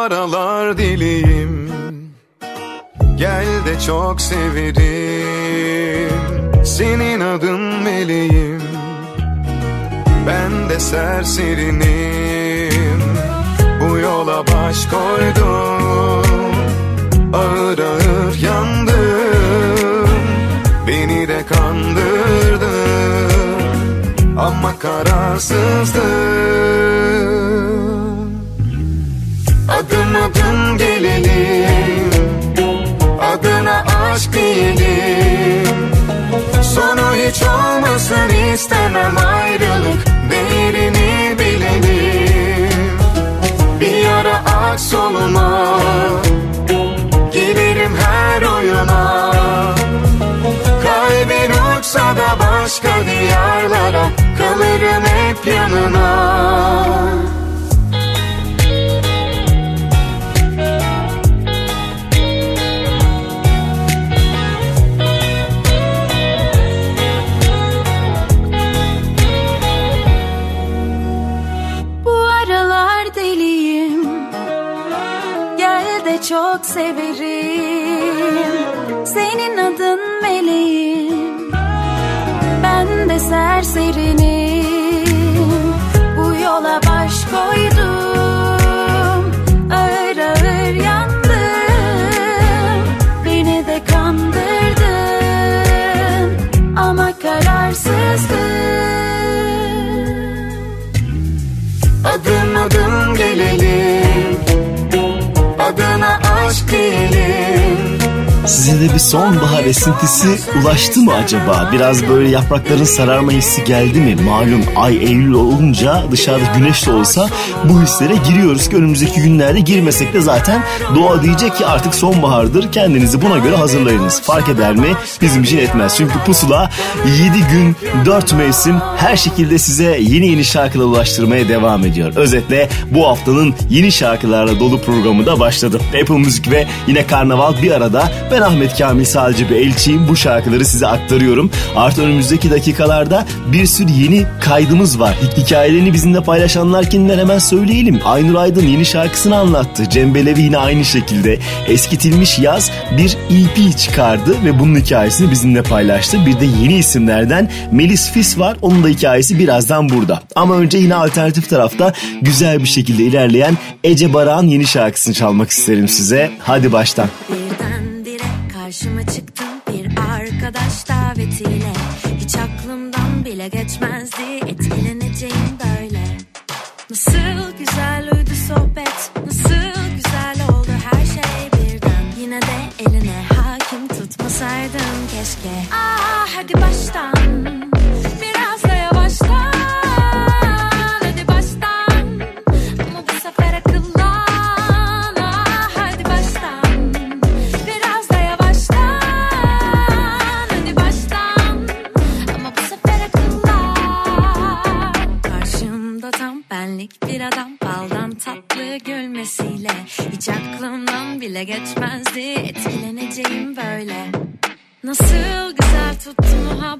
aralar deliyim Gel de çok severim. Senin adın meleğim. Ben de serserinim. Bu yola baş koydum. Ağır ağır yandım. Beni de kandırdın. Ama kararsızdım Sonu hiç olmasın istemem ayrılık Değerini bilelim. Bir yara aç soluma Gelirim her oyuna. Kalbin uçsa da başka diyarlara Kalırım hep yanına severim. Senin adın meleğim. Ben de serserinim Size de bir sonbahar esintisi ulaştı mı acaba? Biraz böyle yaprakların sararma hissi geldi mi? Malum ay Eylül olunca dışarıda güneş de olsa bu hislere giriyoruz ki önümüzdeki günlerde girmesek de zaten doğa diyecek ki artık sonbahardır. Kendinizi buna göre hazırlayınız. Fark eder mi? Bizim için etmez. Çünkü pusula 7 gün 4 mevsim her şekilde size yeni yeni şarkılar ulaştırmaya devam ediyor. Özetle bu haftanın yeni şarkılarla dolu programı da başladı. Apple Müzik ve yine Karnaval bir arada. Ben Ahmet Kamil sadece bir elçiyim. Bu şarkıları size aktarıyorum. Artı önümüzdeki dakikalarda bir sürü yeni kaydımız var. Hikayelerini bizimle paylaşanlar kimler hemen söyleyelim. Aynur Aydın yeni şarkısını anlattı. Cem Belevi yine aynı şekilde eskitilmiş yaz bir EP çıkardı ve bunun hikayesini bizimle paylaştı. Bir de yeni isimlerden Melis Fis var. Onun da hikayesi birazdan burada. Ama önce yine alternatif tarafta güzel bir şekilde ilerleyen Ece Barak'ın yeni şarkısını çalmak isterim size. Hadi baştan. Birdenbire karşıma çıktın bir arkadaş davetiyle Hiç aklımdan bile geçmezdi etkileneceğim böyle. Nasıl güzel uydu sohbet Nasıl güzel oldu her şey birden. Yine de eline hakim tutmasaydın keşke. Ah hadi baştan bile geçmezdi. Etkileneceğim böyle. Nasıl güzel tuttu muhabbet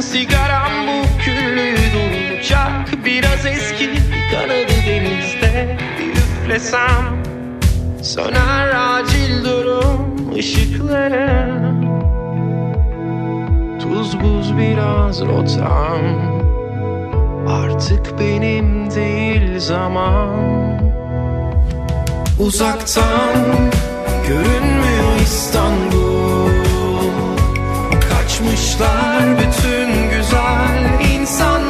sigaram bu küllü dolacak Biraz eski kanadı denizde. Üflesem Söner acil durum ışıkları Tuz buz biraz rotam. Artık benim değil zaman. Uzaktan görünmüyor İstanbul Kaçmışlar bütün güzel insanlar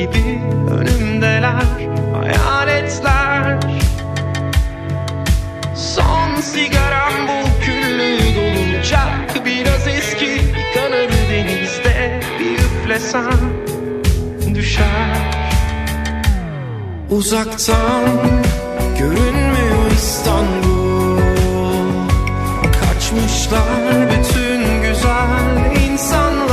gibi önümdeler hayaletler. Son sigaram bu küllü dolacak biraz eski kanadı denizde bir üflesem düşer. Uzaktan görünmüyor İstanbul. Kaçmışlar bütün güzel insanlar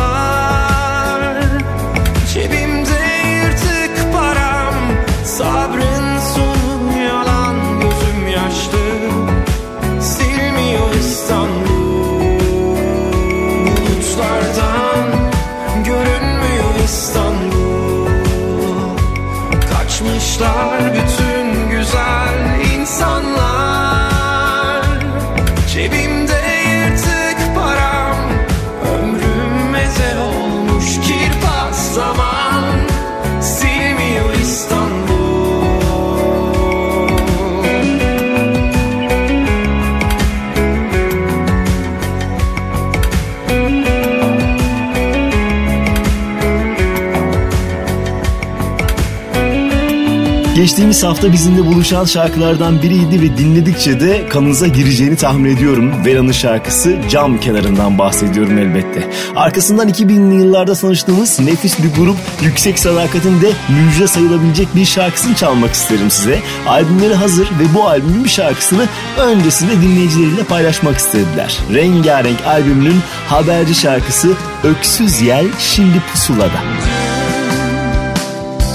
Geçtiğimiz hafta bizimle buluşan şarkılardan biriydi ve dinledikçe de kanınıza gireceğini tahmin ediyorum. Vera'nın şarkısı Cam Kenarından bahsediyorum elbette. Arkasından 2000'li yıllarda tanıştığımız nefis bir grup Yüksek Sadakat'in de müjde sayılabilecek bir şarkısını çalmak isterim size. Albümleri hazır ve bu albümün bir şarkısını öncesinde dinleyicileriyle paylaşmak istediler. Rengarenk albümünün haberci şarkısı Öksüz Yel şimdi pusulada.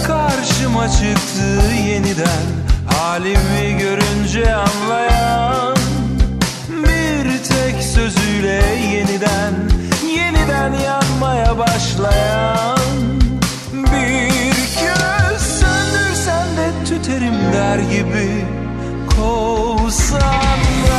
Karşıma yeniden Halimi görünce anlayan Bir tek sözüyle yeniden Yeniden yanmaya başlayan. Bir köz söndürsen de tüterim der gibi Kovsan. da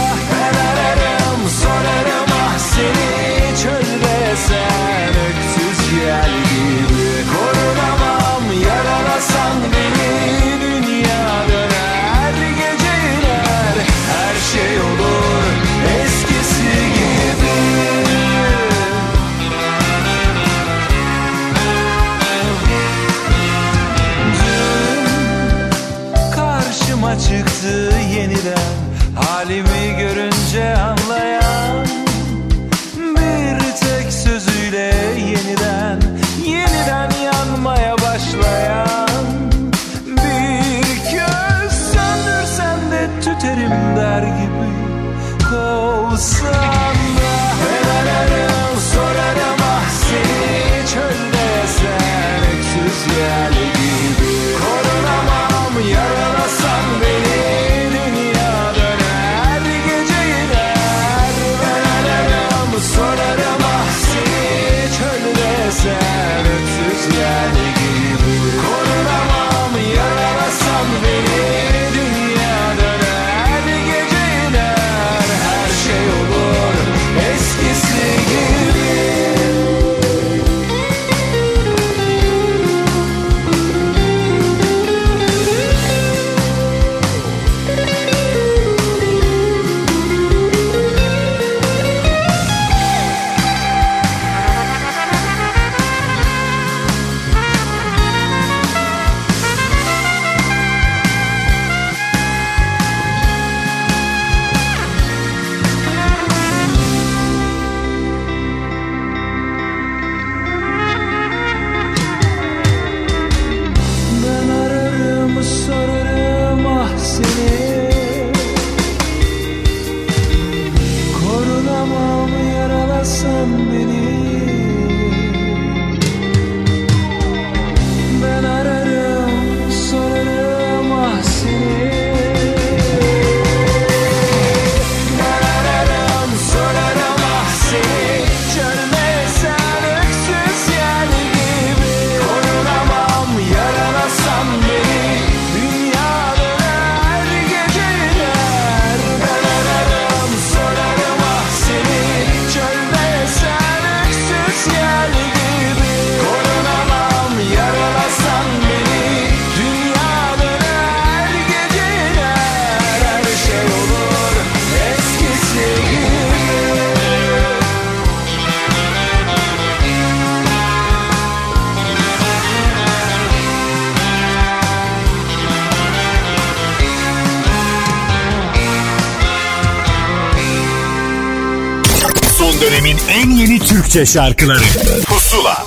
dönemin en yeni Türkçe şarkıları. Pusula.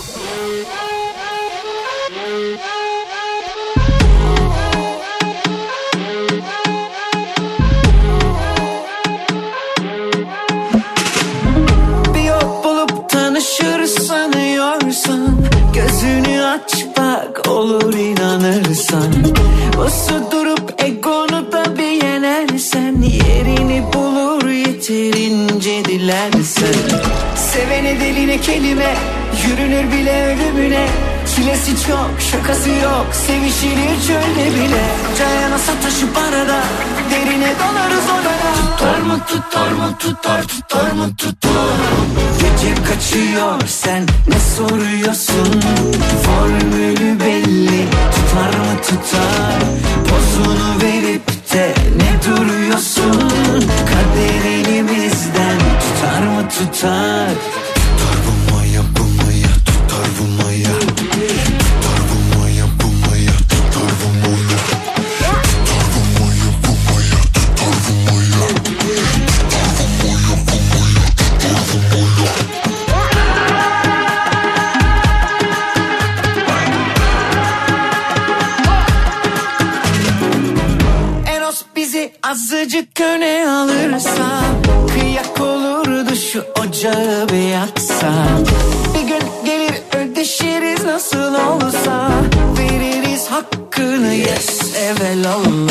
Bir yol bulup Gözünü aç bak olur inanırsan. Bası durup dilersen Sevene deline kelime Yürünür bile ölümüne. Çilesi çok şakası yok Sevişilir çölde bile. Cayana sataşıp arada Derine dalarız orada Tutar mı tutar mı tutar tutar mı tutar? Gece kaçıyor sen ne soruyorsun? Formülü belli tutar mı tutar? Pozunu verip de ne duruyorsun? Kader elimizden tutar. Tutar bu maya bu maya tutar bu maya Tutar bu maya bu maya tutar bu maya Tutar bu maya bu maya tutar bu maya Tutar bu maya bu maya tutar bu maya Eros bizi azıcık öne alırsa şu ocağı bir yaksa. Bir gün gelir ödeşiriz nasıl olsa. Veririz hakkını yes evelallah.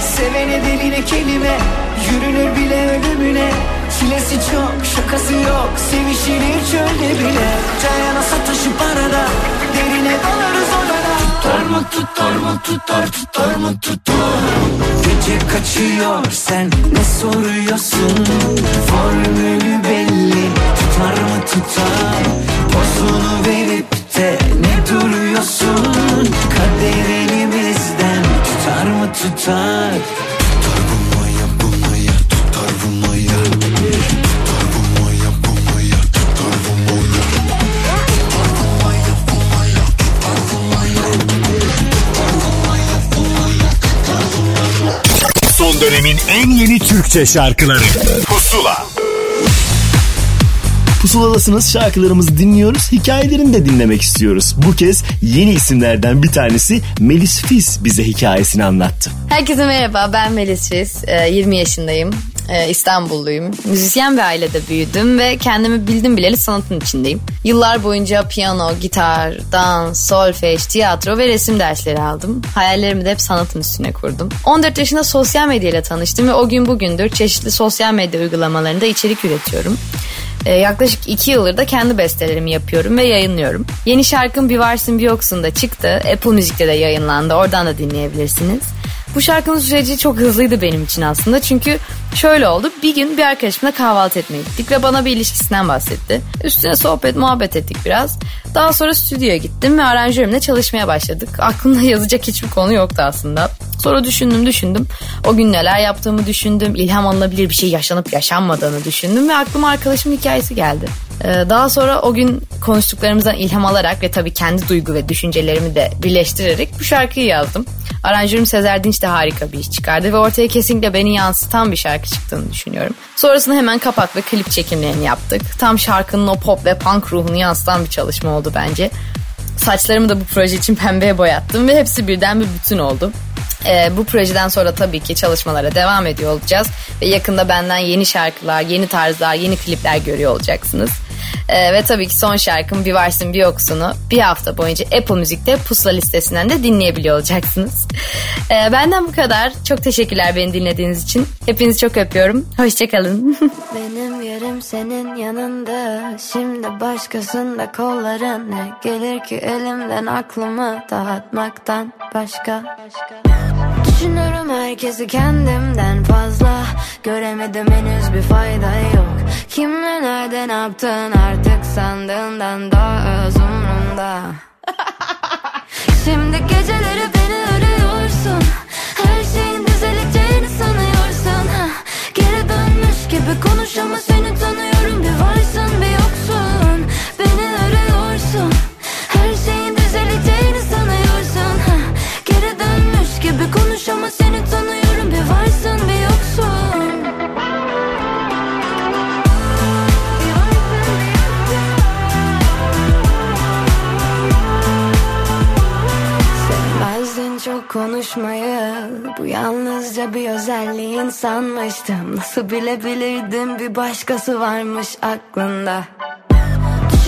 Sevene deline kelime Yürünür bile ölümüne Çilesi çok şakası yok Sevişilir çölde bile. Cayana sataşıp arada Derine dalarız orada Tutar mı tutar mı tutar tutar mı tutar Gece kaçıyor sen? Ne soruyorsun? Formülü belli tutar mı tutar? Pozunu verip de ne duruyorsun? Kader elimizden tutar mı tutar? Tutar bu Son dönemin en yeni Türkçe şarkıları Pusula Pusuladasınız şarkılarımızı dinliyoruz. Hikayelerini de dinlemek istiyoruz. Bu kez yeni isimlerden bir tanesi Melis Fiz bize hikayesini anlattı. Herkese merhaba ben Melis Fiz. Ee, 20 yaşındayım. Ee, İstanbulluyum. Müzisyen bir ailede büyüdüm ve kendimi bildim bileli sanatın içindeyim. Yıllar boyunca piyano, gitar, dans, solfej, tiyatro ve resim dersleri aldım. Hayallerimi de hep sanatın üstüne kurdum. 14 yaşında sosyal medyayla tanıştım ve o gün bugündür çeşitli sosyal medya uygulamalarında içerik üretiyorum. Ee, yaklaşık iki yıldır da kendi bestelerimi yapıyorum ve yayınlıyorum. Yeni şarkım Bir Varsın Bir Yoksun da çıktı. Apple Müzik'te de yayınlandı. Oradan da dinleyebilirsiniz. Bu şarkının süreci çok hızlıydı benim için aslında. Çünkü şöyle oldu. Bir gün bir arkadaşımla kahvaltı etmeye gittik ve bana bir ilişkisinden bahsetti. Üstüne sohbet muhabbet ettik biraz. Daha sonra stüdyoya gittim ve aranjörümle çalışmaya başladık. Aklımda yazacak hiçbir konu yoktu aslında. Sonra düşündüm düşündüm. O gün neler yaptığımı düşündüm. İlham alınabilir bir şey yaşanıp yaşanmadığını düşündüm ve aklıma arkadaşımın hikayesi geldi. Ee, Daha sonra o gün konuştuklarımızdan ilham alarak ve tabii kendi duygu ve düşüncelerimi de birleştirerek bu şarkıyı yazdım. Aranjörüm Sezer Dinç de harika bir iş çıkardı ve ortaya kesinlikle beni yansıtan bir şarkı çıktığını düşünüyorum. Sonrasında hemen kapak ve klip çekimlerini yaptık. Tam şarkının o pop ve punk ruhunu yansıtan bir çalışma oldu bence. Saçlarımı da bu proje için pembeye boyattım ve hepsi birden bir bütün oldu. Ee, bu projeden sonra tabii ki çalışmalara devam ediyor olacağız. Ve yakında benden yeni şarkılar, yeni tarzlar, yeni klipler görüyor olacaksınız. Ee, ve tabii ki son şarkım Bir Varsın Bir Yoksunu bir hafta boyunca Apple Müzik'te pusula listesinden de dinleyebiliyor olacaksınız. Ee, benden bu kadar. Çok teşekkürler beni dinlediğiniz için. Hepinizi çok öpüyorum. Hoşçakalın. Benim yerim senin yanında Şimdi başkasında kolların Ne gelir ki elimden aklımı dağıtmaktan başka Düşünürüm herkesi kendimden fazla. Göremedim henüz bir fayda yok. Kimle nerede ne yaptın artık sandığından daha az umrumda. Şimdi geceleri beni arıyorsun. Her şeyin düzeleceğini sanıyorsun. Geri dönmüş gibi konuş ama seni konuş ama seni tanıyorum Bir varsın bir yoksun. Sevmezdin çok konuşmayı Bu yalnızca bir özelliğin sanmıştım. Nasıl bilebilirdim bir başkası varmış aklında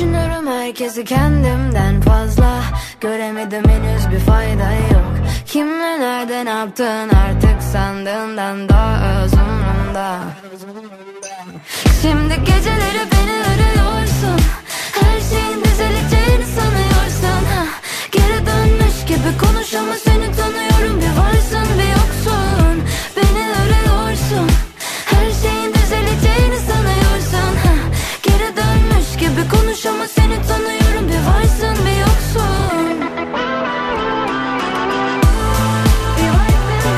Düşünürüm herkesi kendimden fazla. Göremedim henüz bir fayda yok. Kimle nerede ne yaptın artık sandığından daha az umrumda Şimdi geceleri beni arıyorsun. Her şeyin düzeleceğini sanıyorsun ha. Geri dönmüş gibi konuş ama seni konuş ama seni tanıyorum. Bir varsın bir yoksun. Bir varsın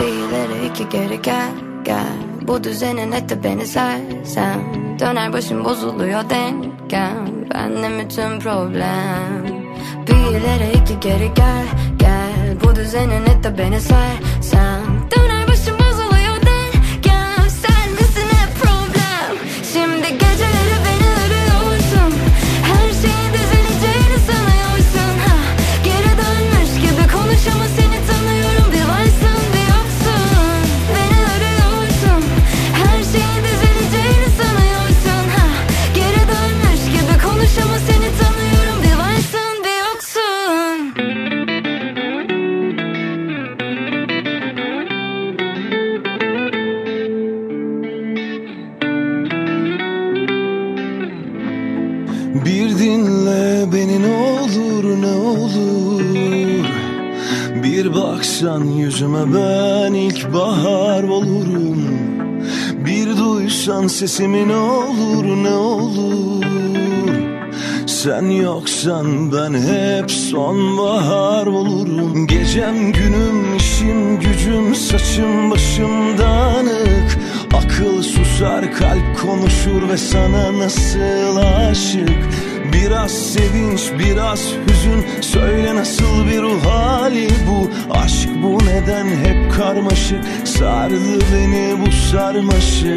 bir Bir ileri iki geri gel gel. Bu düzenin etti beni sersem. Döner başım bozuluyor dengem Benle bütün problem. Bir ileri iki geri gel gel. Bu düzenin etti beni sersem ben ilkbahar olurum. Bir duysan sesimi ne olur ne olur? Sen yoksan ben hep sonbahar olurum. Gecem günüm işim gücüm saçım başım dağınık. Akıl susar kalp konuşur ve sana nasıl aşık Biraz sevinç biraz hüzün. Söyle nasıl bir ruh hali bu? Aşk bu neden hep karmaşık? Sardı beni bu sarmaşık.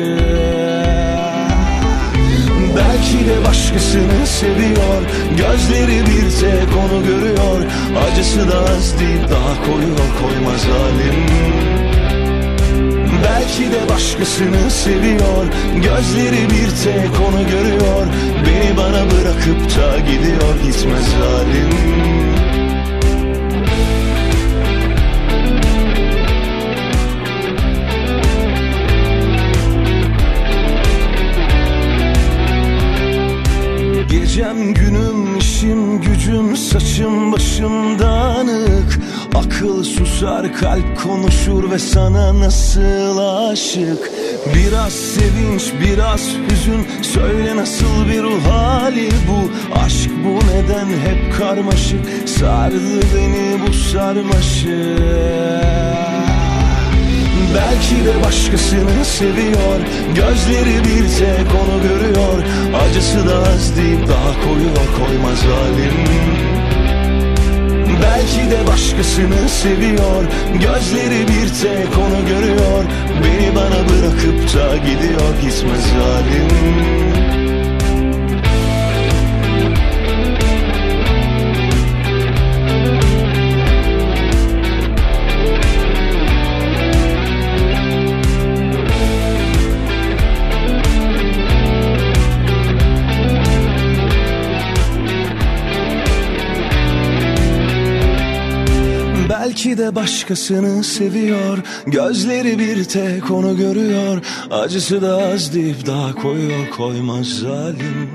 Belki de başkasını seviyor. Gözleri bir tek onu görüyor. Acısı da az değil daha koyuyor koymaz halim Belki de başkasını seviyor. Gözleri bir tek onu görüyor. Beni bana bırakıp da gidiyor gitmez halim Gecem günüm işim gücüm saçım başım dağınık Akıl susar kalp konuşur ve sana nasıl aşık? Biraz sevinç biraz hüzün söyle nasıl bir ruh hali bu? Aşk bu neden hep karmaşık? Sardı beni bu sarmaşık Belki de başkasını seviyor Gözleri bir tek onu görüyor. Acısı da az deyip daha koyuyor koymaz halim Belki de başkasını seviyor. Gözleri bir tek onu görüyor. Beni bana bırakıp da gidiyor gitmez halim Belki de başkasını seviyor. Gözleri bir tek onu görüyor. Acısı da az deyip daha koyuyor koymaz zalim.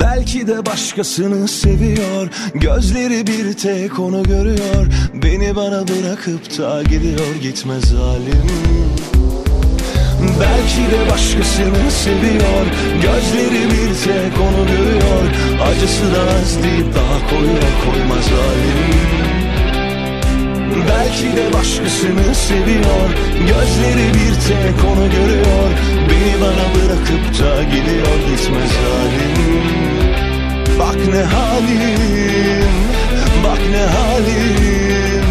Belki de başkasını seviyor. Gözleri bir tek onu görüyor. Beni bana bırakıp da gidiyor gitmez zalim. Belki de başkasını seviyor. Gözleri bir tek onu görüyor. Acısı da az deyip daha koyuyor koymaz halim Belki de başkasını seviyor. Gözleri bir tek onu görüyor. Beni bana bırakıp da gidiyor gitmez halim Bak ne halim Bak ne halim.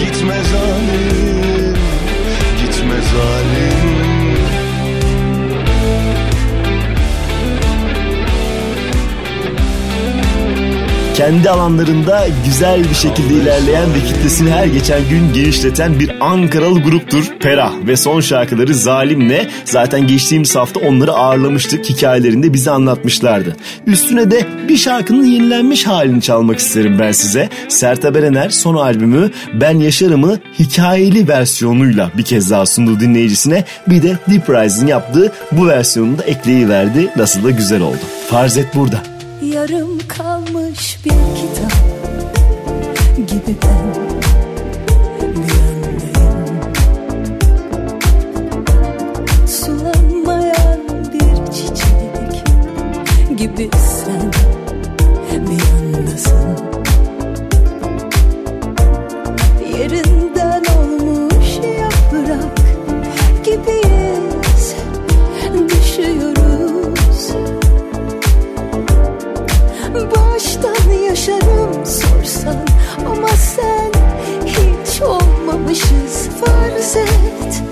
Gitmez halim Gitmez halim kendi alanlarında güzel bir şekilde ilerleyen ve kitlesini her geçen gün genişleten bir Ankaralı gruptur Perah ve son şarkıları Zalim'le zaten geçtiğimiz hafta onları ağırlamıştık hikayelerinde bize anlatmışlardı. Üstüne de bir şarkının yenilenmiş halini çalmak isterim ben size. Sertab Erener son albümü Ben Yaşarım'ı hikayeli versiyonuyla bir kez daha sundu dinleyicisine. Bir de Deep Rise'in yaptığı bu versiyonunu da ekleyiverdi. Nasıl da güzel oldu. Farz et burada. Yarım kalmış bir kitap gibi ben bir andayım Sulanmayan bir çiçek gibi sen Ama sen hiç olmamışız farz et.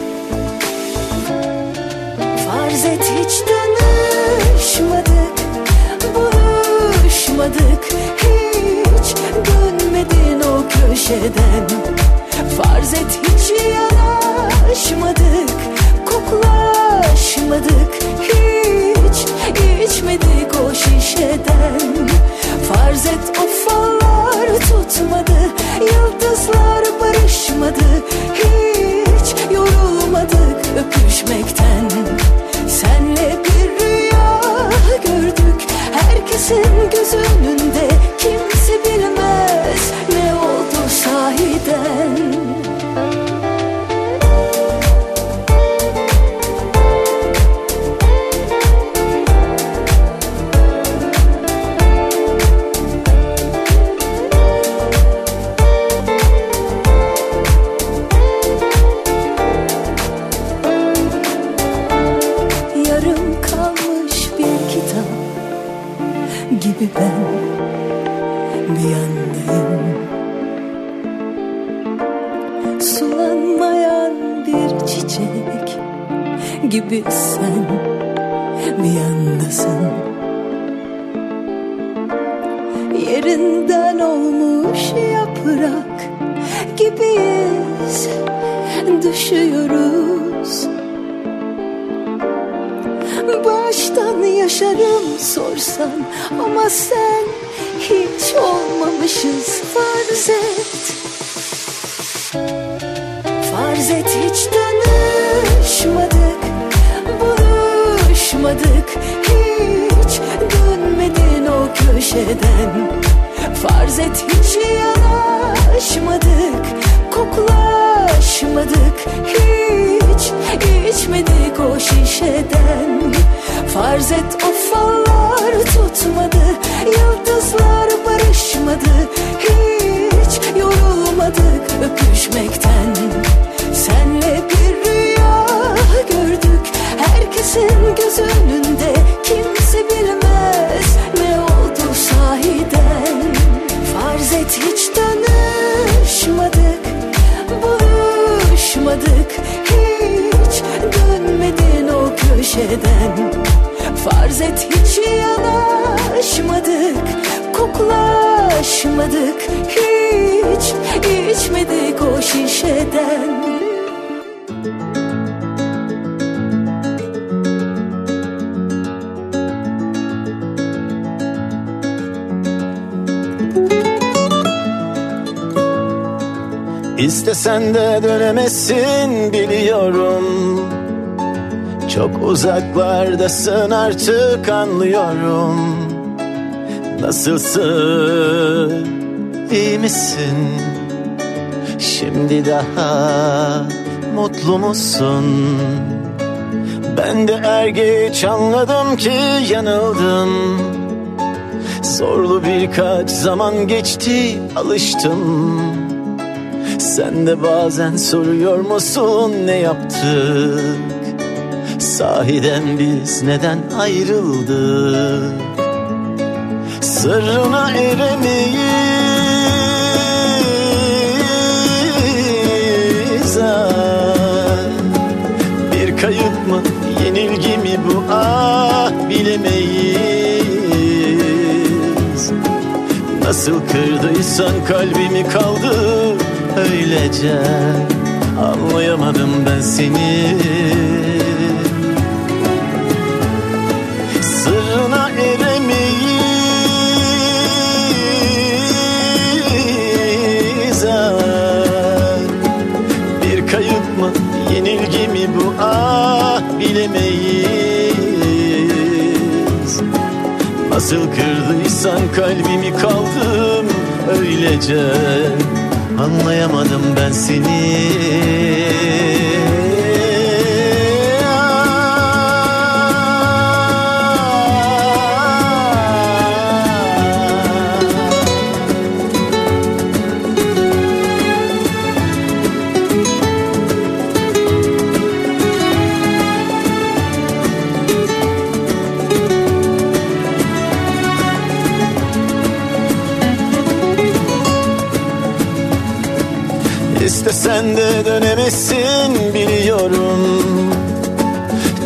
Farz et hiç tanışmadık Buluşmadık Hiç dönmedin o köşeden. Farz et hiç yanaşmadık Koklaşmadık Hiç içmedik o şişeden. Farz et o fallar tutmadı Yıldızlar barışmadı Hiç yorulmadık öpüşmekten. Senle bir rüya gördük Herkesin göz önünde. Kimse bilmez ne oldu sahiden bir yandayım Sulanmayan bir çiçek gibi sen bir yandasın. Yerinden olmuş yaprak gibiyiz. Düşüyoruz. Baştan yaşarım sorsan Ama sen hiç olmamışız farz et. Farz et hiç tanışmadık Buluşmadık. Hiç dönmedin o köşeden. Farz et hiç yanaşmadık Koklaşmadık Hiç içmedik o şişeden. Farz et o fallar tutmadı Yıldızlar barışmadı Hiç yorulmadık öpüşmekten. Senle bir rüya gördük Herkesin göz önünde Kimse köşeden. Farz et hiç yanaşmadık Koklaşmadık Hiç içmedik o şişeden. İstesen de dönemezsin biliyorum Çok uzaklardasın artık anlıyorum. Nasılsın? İyi misin? Şimdi daha mutlu musun? Ben de er geç anladım ki yanıldım Zorlu birkaç zaman geçti alıştım. Sen de bazen soruyor musun ne yaptık Sahiden biz neden ayrıldık? Sırrına eremeyiz. Bir kayıp mı yenilgi mi bu? Ah bilemeyiz. Nasıl kırdıysan kalbimi kaldı öylece. Anlayamadım ben seni Nasıl kırdıysan kalbimi kaldım öylece. Anlayamadım ben seni İstesen de dönemezsin biliyorum.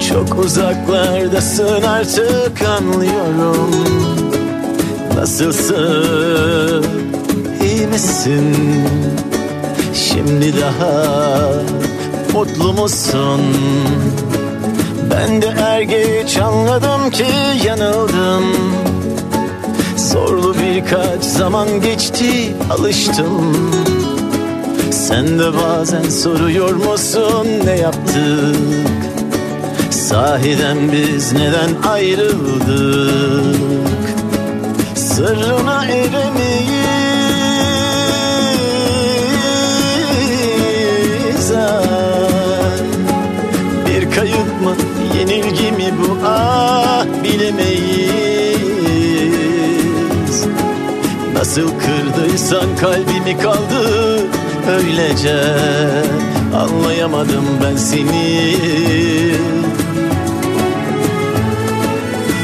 Çok uzaklardasın artık anlıyorum. Nasılsın? İyi misin? Şimdi daha mutlu musun? Ben de er geç anladım ki yanıldım. Zorlu birkaç zaman geçti alıştım sen de bazen soruyor musun ne yaptık? Sahiden biz neden ayrıldık? Sırrına eremeyiz. Ah. Bir kayıp mı yenilgi mi bu? Ah bilemeyiz. Nasıl kırdıysan kalbimi kaldı böylece Anlayamadım ben seni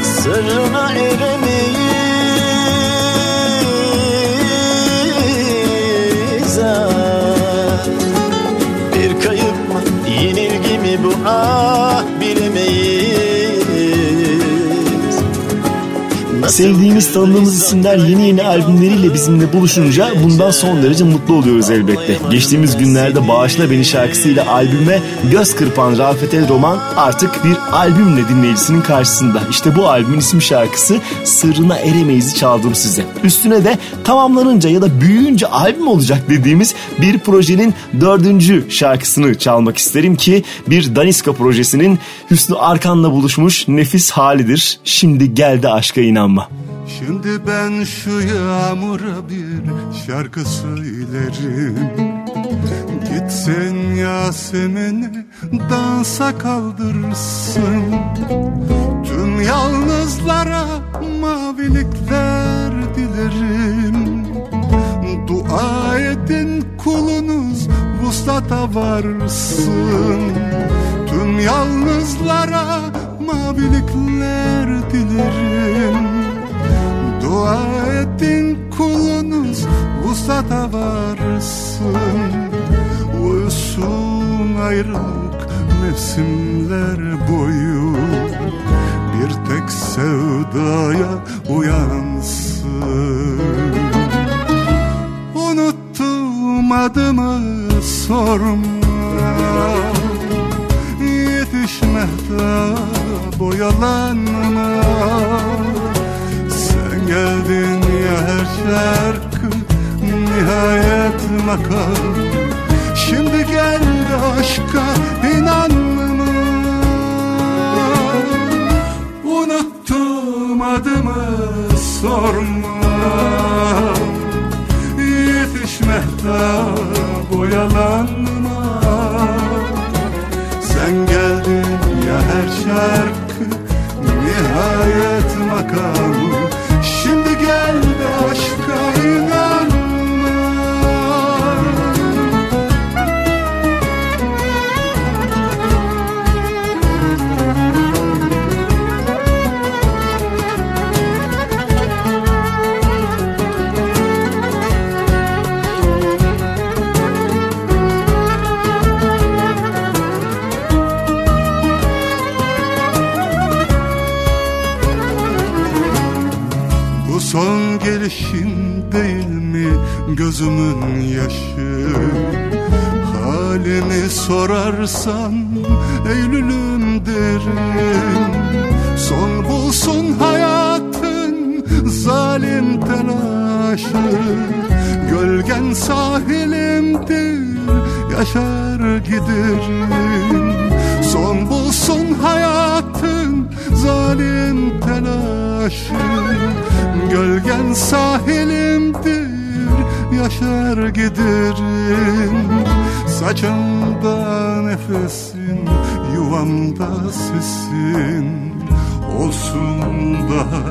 Sırrına eremeyiz. Bir kayıp mı yenilgi mi bu ah Sevdiğimiz, tanıdığımız isimler yeni yeni albümleriyle bizimle buluşunca bundan son derece mutlu oluyoruz elbette. Geçtiğimiz günlerde Bağışla Beni şarkısıyla albüme göz kırpan Rafet El Roman artık bir albümle dinleyicisinin karşısında. İşte bu albümün isim şarkısı Sırrına Eremeyiz'i çaldım size. Üstüne de tamamlanınca ya da büyüyünce albüm olacak dediğimiz bir projenin dördüncü şarkısını çalmak isterim ki bir Daniska projesinin Hüsnü Arkan'la buluşmuş nefis halidir. Şimdi geldi aşka inanma. Şimdi ben şu yağmura bir şarkı söylerim. Gitsin Yasemin'i dansa kaldırsın. Tüm yalnızlara mavilikler dilerim. Dua edin kulunuz vuslata varsın. Tüm yalnızlara mavilikler dilerim ayrılık mevsimler boyu Bir tek sevdaya uyansın. Unuttum adımı sorma. Yetişme da boyalanma. Sen geldin ya her şarkı Nihayet makam aşka inanma Unuttum adımı sorma. Yetişme da boyalanma Sen geldin ya her şarkı gözümün yaşı. Halimi sorarsan Eylül'üm derim Son bulsun hayatın zalim telaşı. Gölgen sahilimdir yaşar giderim. Son bulsun hayatın zalim telaşı. Gölgen sahilimdir yaşar giderim. Saçımda nefesin yuvamda sesin. Olsun da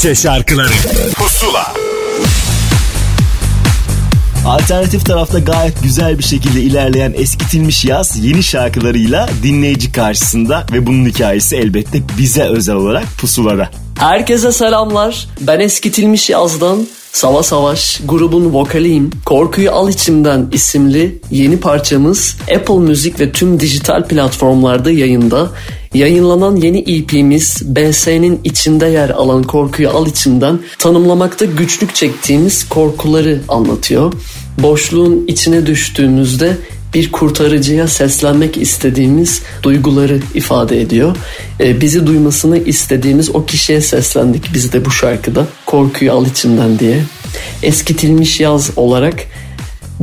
Türkçe şarkıları Pusula Alternatif tarafta gayet güzel bir şekilde ilerleyen eskitilmiş yaz yeni şarkılarıyla dinleyici karşısında ve bunun hikayesi elbette bize özel olarak pusulada. Herkese selamlar. Ben eskitilmiş yazdan Sava Savaş grubun vokaliyim. Korkuyu Al İçimden isimli yeni parçamız Apple Müzik ve tüm dijital platformlarda yayında. Yayınlanan yeni EP'miz BS'nin içinde yer alan Korkuyu Al İçimden tanımlamakta güçlük çektiğimiz korkuları anlatıyor. Boşluğun içine düştüğümüzde bir kurtarıcıya seslenmek istediğimiz duyguları ifade ediyor. Ee, bizi duymasını istediğimiz o kişiye seslendik biz de bu şarkıda. Korkuyu al içimden diye. Eskitilmiş yaz olarak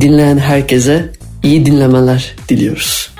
dinleyen herkese iyi dinlemeler diliyoruz.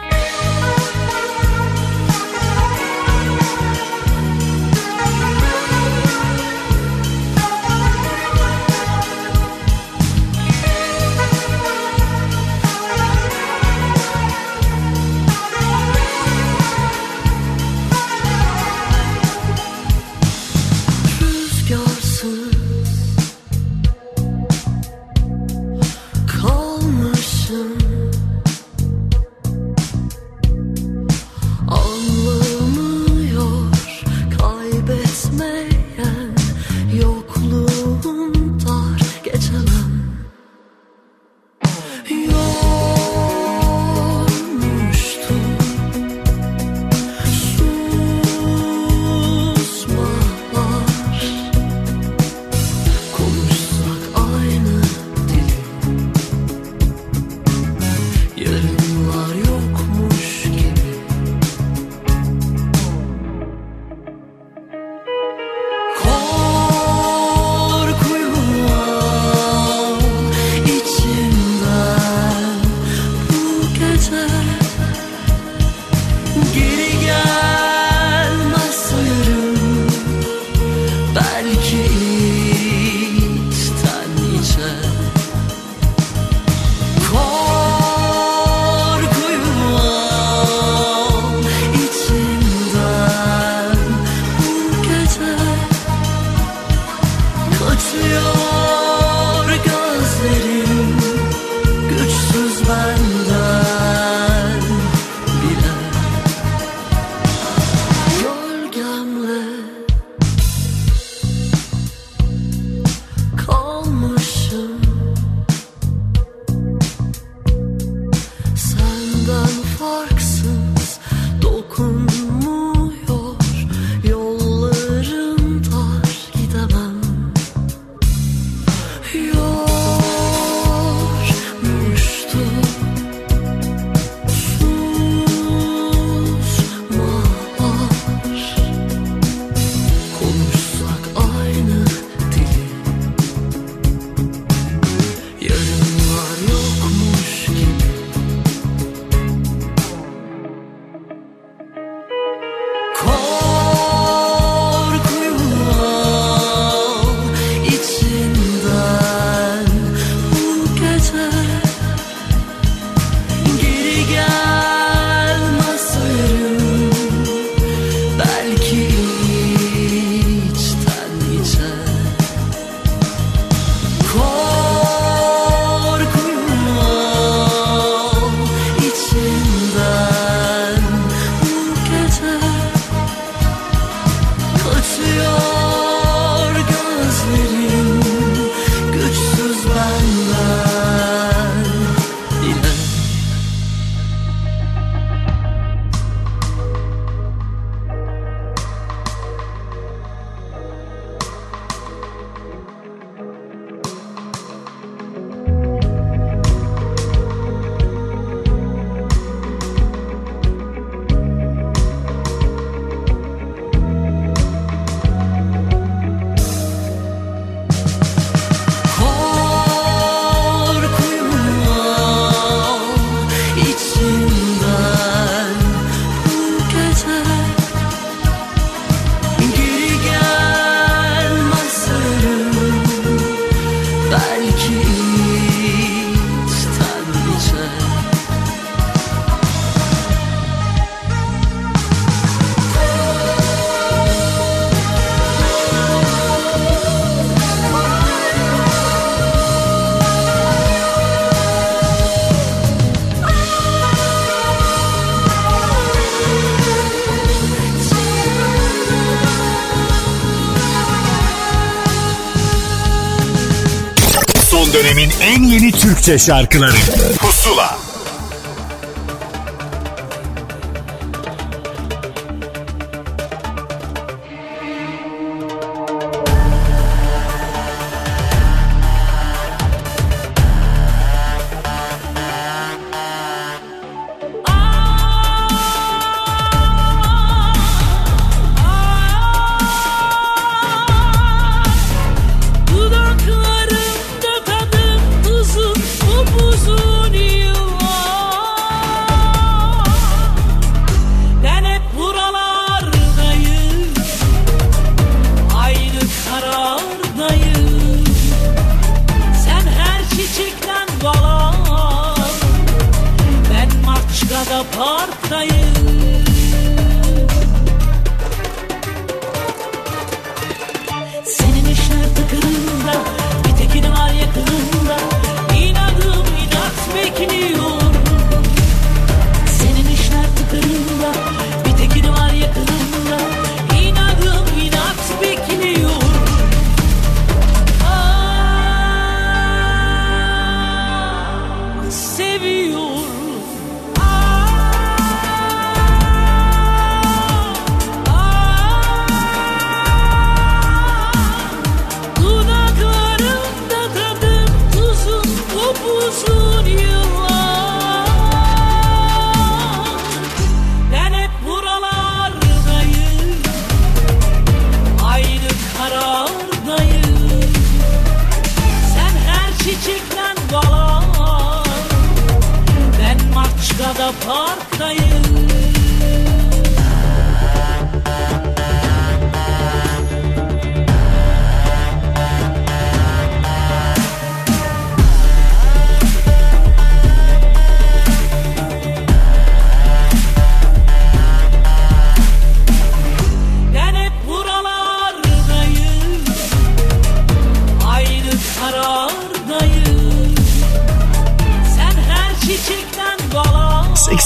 Türkçe şarkıları.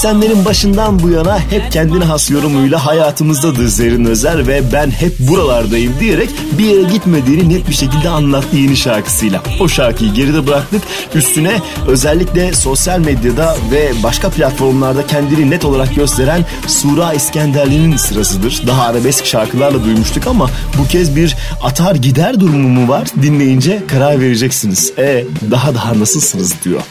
80'lerin başından bu yana hep kendine has yorumuyla hayatımızdadır Zerrin Özer ve ben hep buralardayım diyerek bir yere gitmediğini net bir şekilde anlattı yeni şarkısıyla. O şarkıyı geride bıraktık. Üstüne özellikle sosyal medyada ve başka platformlarda kendini net olarak gösteren Sura İskenderli'nin sırasıdır. Daha arabesk şarkılarla duymuştuk ama bu kez bir atar gider durumu mu var? Dinleyince karar vereceksiniz. E daha daha nasılsınız diyor.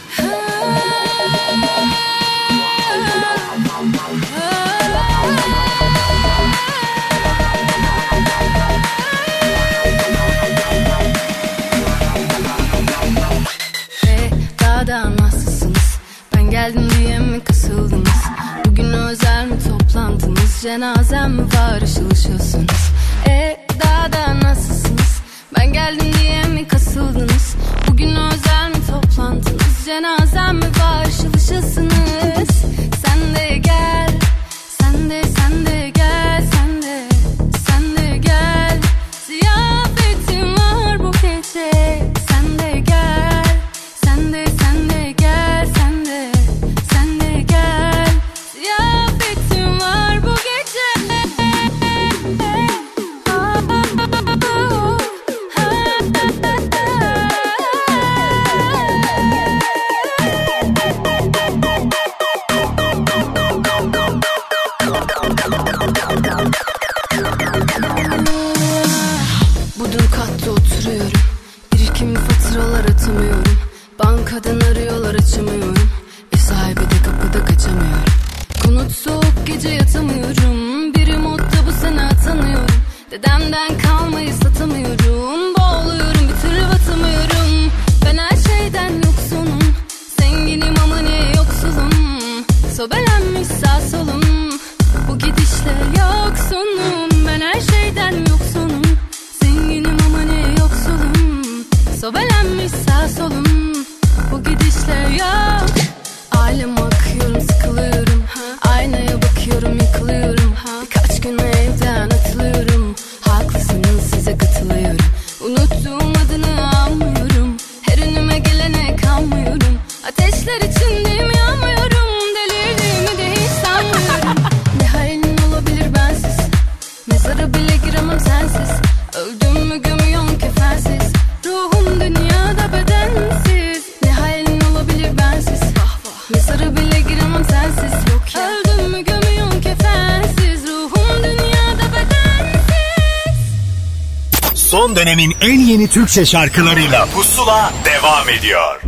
dönemin en yeni Türkçe şarkılarıyla Pusula devam ediyor.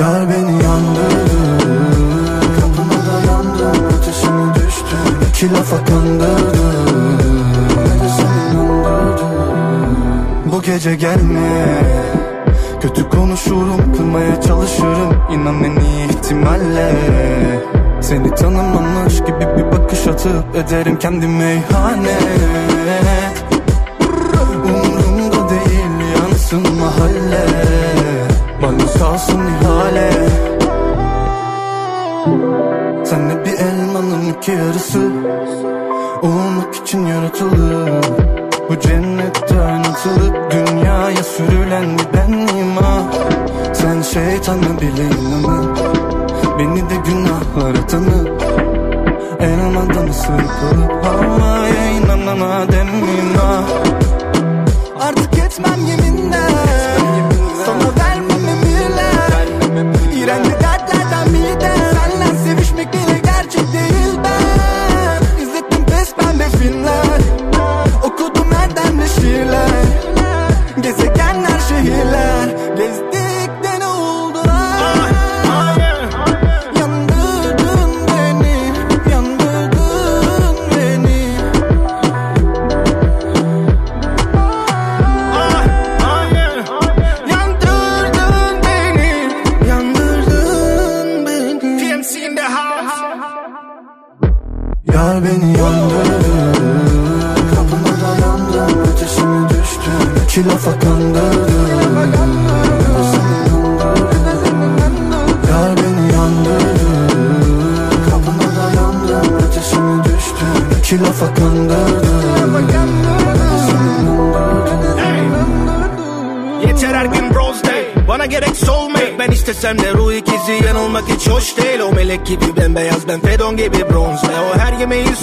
Yar beni yandırdı Kapıma dayandı Ateşime düştü İki lafa kandırdı Beni sen Bu gece gelme Atıp ederim kendi meyhaneye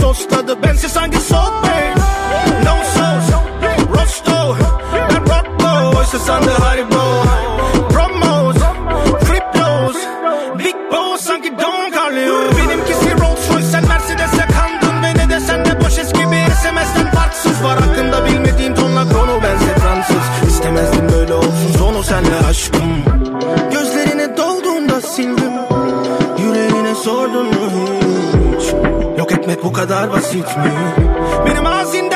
tostadı Bensiz hangi soğuk etmek bu kadar basit mi? Benim azim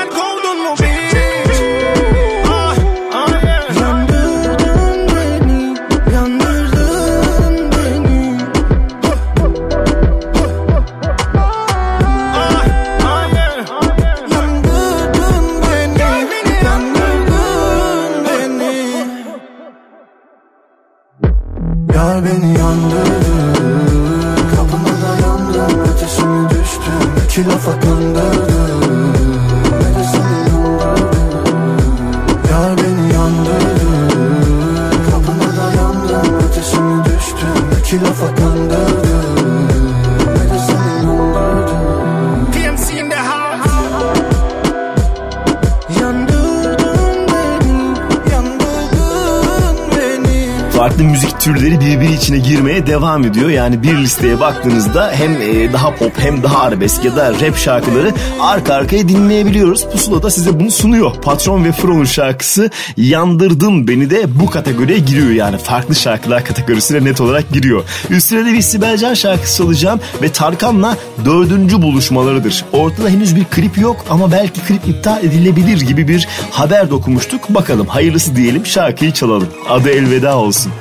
devam ediyor. Yani bir listeye baktığınızda hem e, daha pop hem daha arabesk ya da rap şarkıları arka arkaya dinleyebiliyoruz. Pusula da size bunu sunuyor. Patron ve Fro'nun şarkısı Yandırdım Beni de bu kategoriye giriyor yani. Farklı şarkılar kategorisine net olarak giriyor. Üstüne de bir Sibel Can şarkısı alacağım ve Tarkan'la dördüncü buluşmalarıdır. Ortada henüz bir klip yok ama belki klip iptal edilebilir gibi bir haber dokunmuştuk. Bakalım hayırlısı diyelim şarkıyı çalalım. Adı elveda olsun.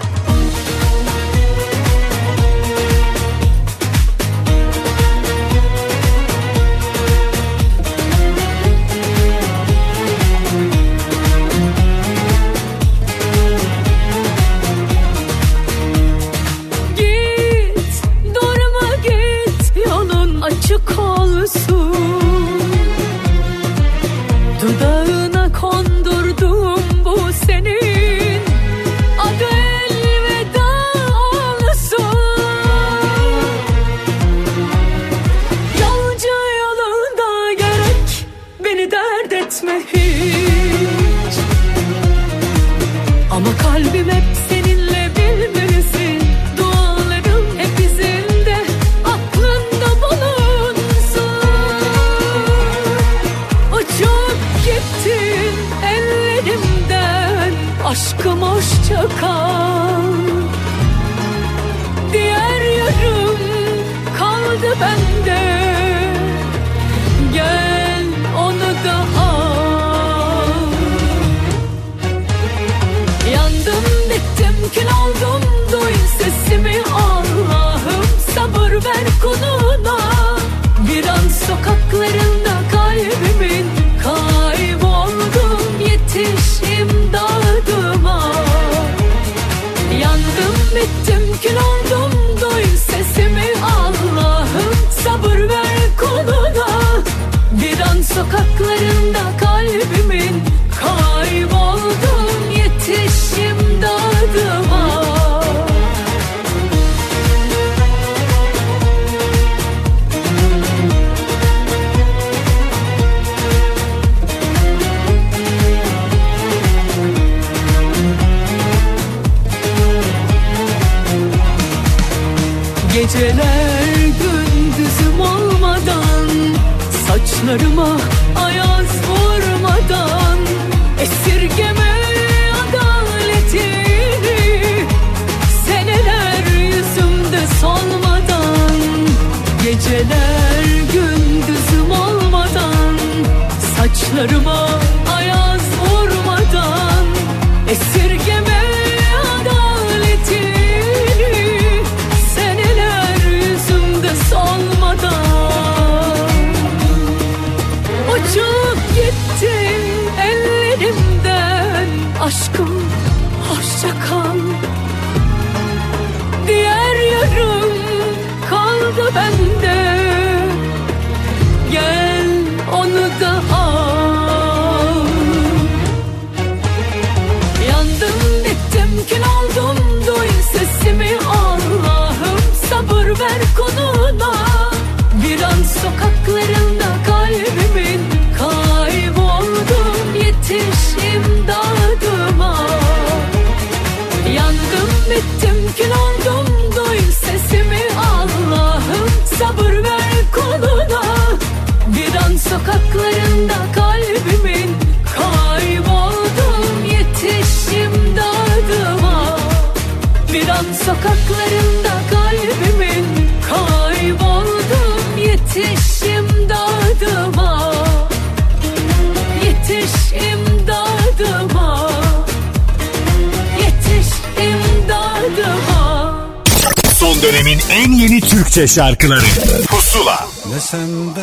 Türkçe şarkıları. Pusula. Ne senden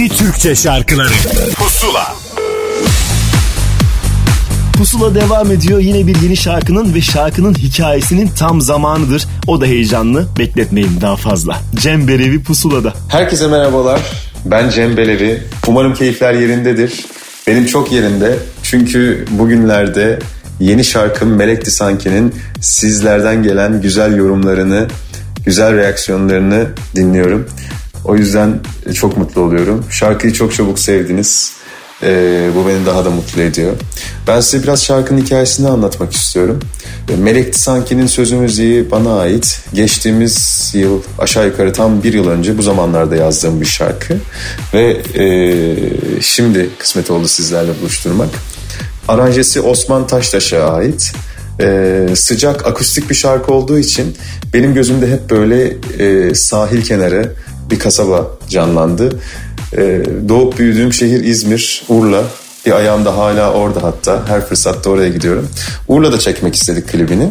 yeni Türkçe şarkıları Pusula Pusula devam ediyor. Yine bir yeni şarkının ve şarkının hikayesinin tam zamanıdır. O da heyecanlı. Bekletmeyin daha fazla. Cem Berevi Pusula'da. Herkese merhabalar. Ben Cem Belevi. Umarım keyifler yerindedir. Benim çok yerinde. Çünkü bugünlerde yeni şarkım Melekti Sanki'nin sizlerden gelen güzel yorumlarını, güzel reaksiyonlarını dinliyorum. O yüzden çok mutlu oluyorum. Şarkıyı çok çabuk sevdiniz. Ee, bu beni daha da mutlu ediyor. Ben size biraz şarkının hikayesini anlatmak istiyorum. Ee, Melekti Sanki'nin sözü müziği bana ait. Geçtiğimiz yıl aşağı yukarı tam bir yıl önce bu zamanlarda yazdığım bir şarkı. Ve e, şimdi kısmet oldu sizlerle buluşturmak. Aranjesi Osman Taştaş'a ait. Ee, sıcak akustik bir şarkı olduğu için benim gözümde hep böyle e, sahil kenarı bir kasaba canlandı. Ee, doğup büyüdüğüm şehir İzmir, Urla. Bir ayağım da hala orada hatta. Her fırsatta oraya gidiyorum. Urla'da çekmek istedik klibini.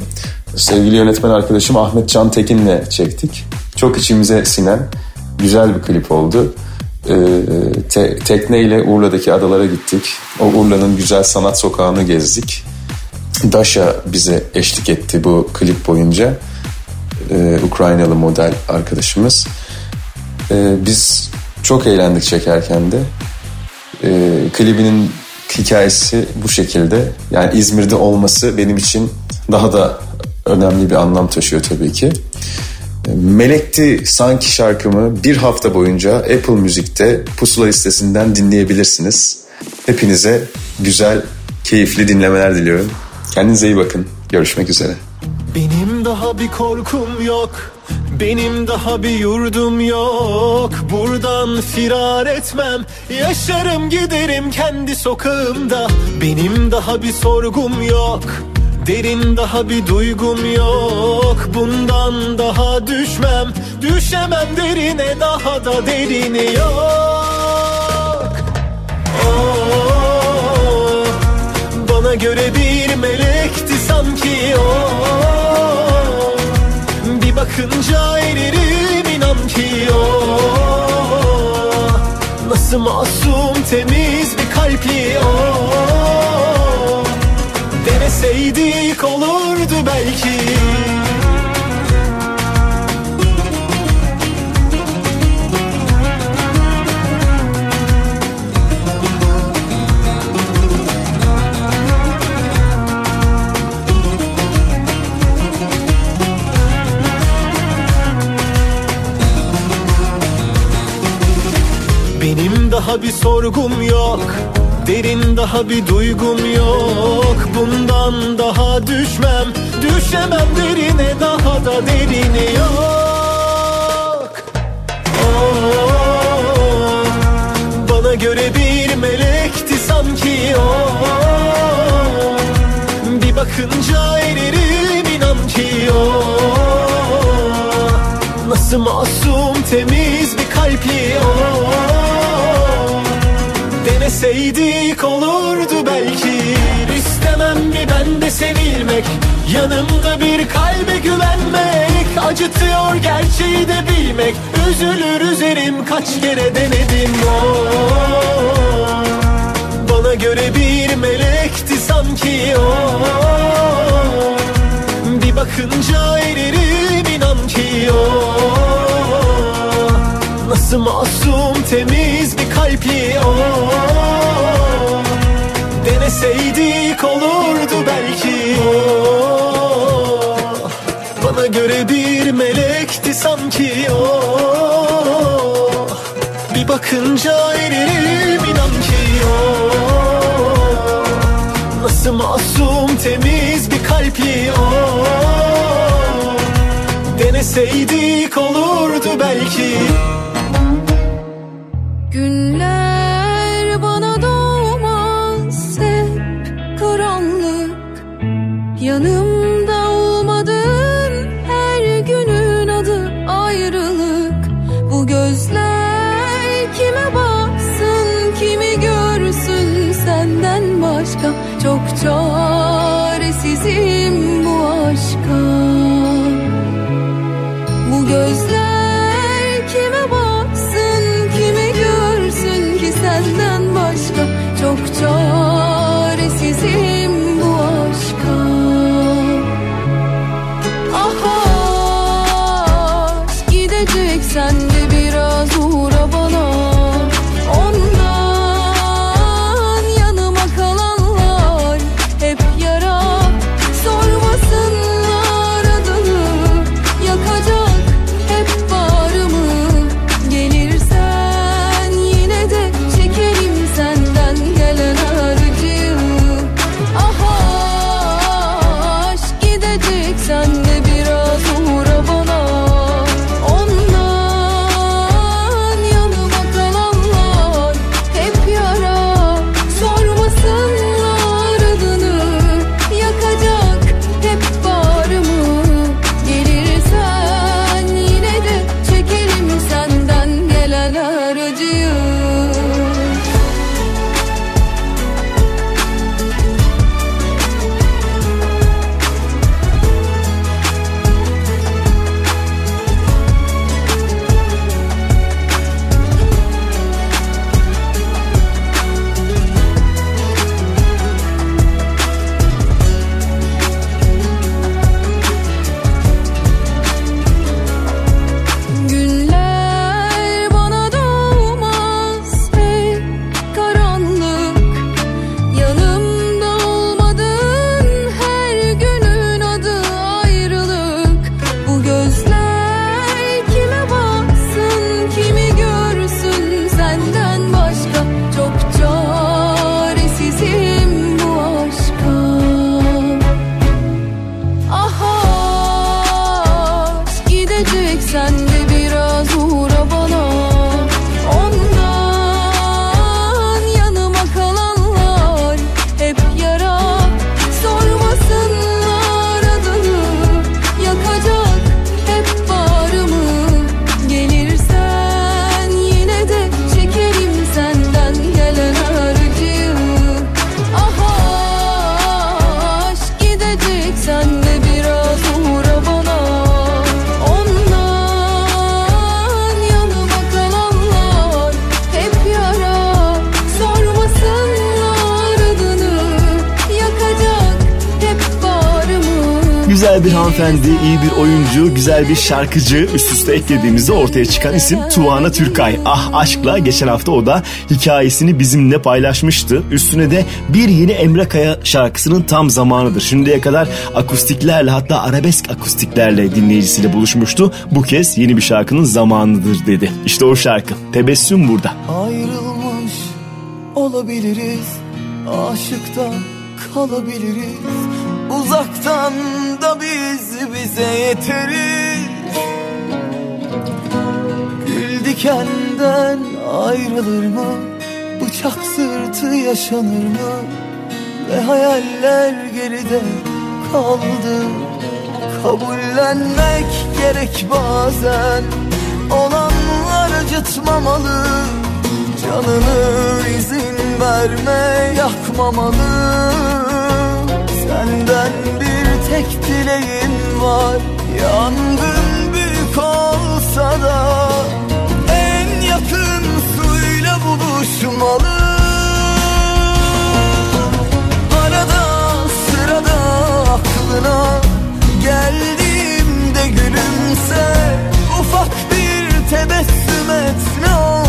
Sevgili yönetmen arkadaşım Ahmet Can Tekin'le çektik. Çok içimize sinen güzel bir klip oldu. Ee, te- tekneyle Urla'daki adalara gittik. O Urla'nın güzel sanat sokağını gezdik. Dasha bize eşlik etti bu klip boyunca. Ee, Ukraynalı model arkadaşımız. Ee, biz çok eğlendik çekerken de. Ee, klibinin hikayesi bu şekilde. Yani İzmir'de olması benim için daha da önemli bir anlam taşıyor tabii ki. Ee, Melekti Sanki şarkımı bir hafta boyunca Apple Müzik'te Pusula listesinden dinleyebilirsiniz. Hepinize güzel, keyifli dinlemeler diliyorum. Kendinize iyi bakın. Görüşmek üzere. Benim daha bir korkum yok Benim daha bir yurdum yok. Buradan firar etmem. Yaşarım giderim kendi sokağımda. Benim daha bir sorgum yok. Derin daha bir duygum yok. Bundan daha düşmem. Düşemem derine daha da derini yok. Oh, Bana göre bir melekti sanki o. Bir bakınca eririm inan ki o. Nasıl masum temiz bir kalpli o. Deneseydik olurdu belki daha bir sorgum yok. Derin daha bir duygum yok. Bundan daha düşmem Düşemem derine daha da derini yok. Oh, Bana göre bir melekti sanki o. Bir bakınca eririm inan ki o. Nasıl masum temiz bir kalpli o Deneseydik olurdu belki. İstemem mi ben de sevilmek Yanımda bir kalbe güvenmek. Acıtıyor gerçeği de bilmek Üzülür üzerim kaç kere denedim. O Bana göre bir melekti sanki o. Bir bakınca eririm inan Nasıl masum temiz bir kalpli o. Deneseydik olurdu belki o. Bana göre bir melekti sanki o. Bir bakınca eririm inan ki o. Nasıl masum temiz bir kalpli o. Deneseydik olurdu belki bir şarkıcı üst üste eklediğimizde ortaya çıkan isim Tuana Türkay. Ah aşkla geçen hafta o da hikayesini bizimle paylaşmıştı. Üstüne de bir yeni Emre Kaya şarkısının tam zamanıdır. Şimdiye kadar akustiklerle hatta arabesk akustiklerle dinleyicisiyle buluşmuştu. Bu kez yeni bir şarkının zamanıdır dedi. İşte o şarkı. Tebessüm burada. Ayrılmış olabiliriz Aşıkta kalabiliriz Uzaktan da biz bize yeteriz dikenden ayrılır mı? Bıçak sırtı yaşanır mı? Ve hayaller geride kaldı? Kabullenmek gerek bazen. Olanlar acıtmamalı? Canını izin verme yakmamalı. Senden bir tek dileğim var. Yangın büyük olsa da buluşmalı Arada sırada aklına Geldiğimde gülümse. Ufak bir tebessüm et ne asla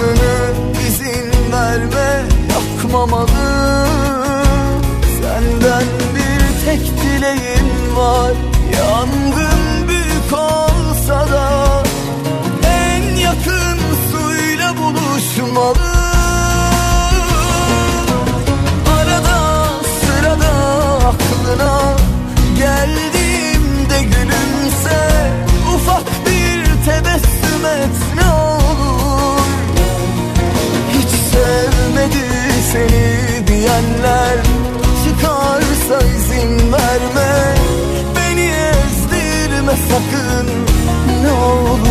canını izin verme Yakmamalı. 哦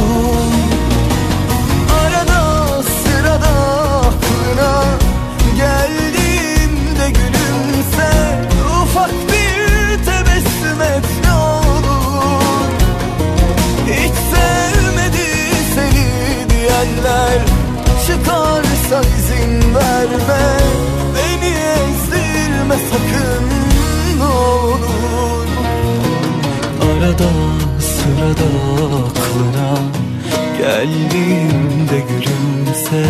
sırada aklına Geldiğimde gülümse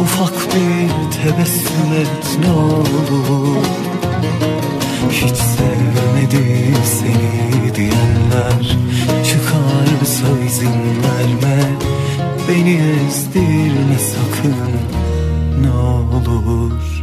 Ufak bir tebessüm et ne olur. Hiç sevmedi seni diyenler Çıkarsa izin verme Beni ezdirme sakın ne olur.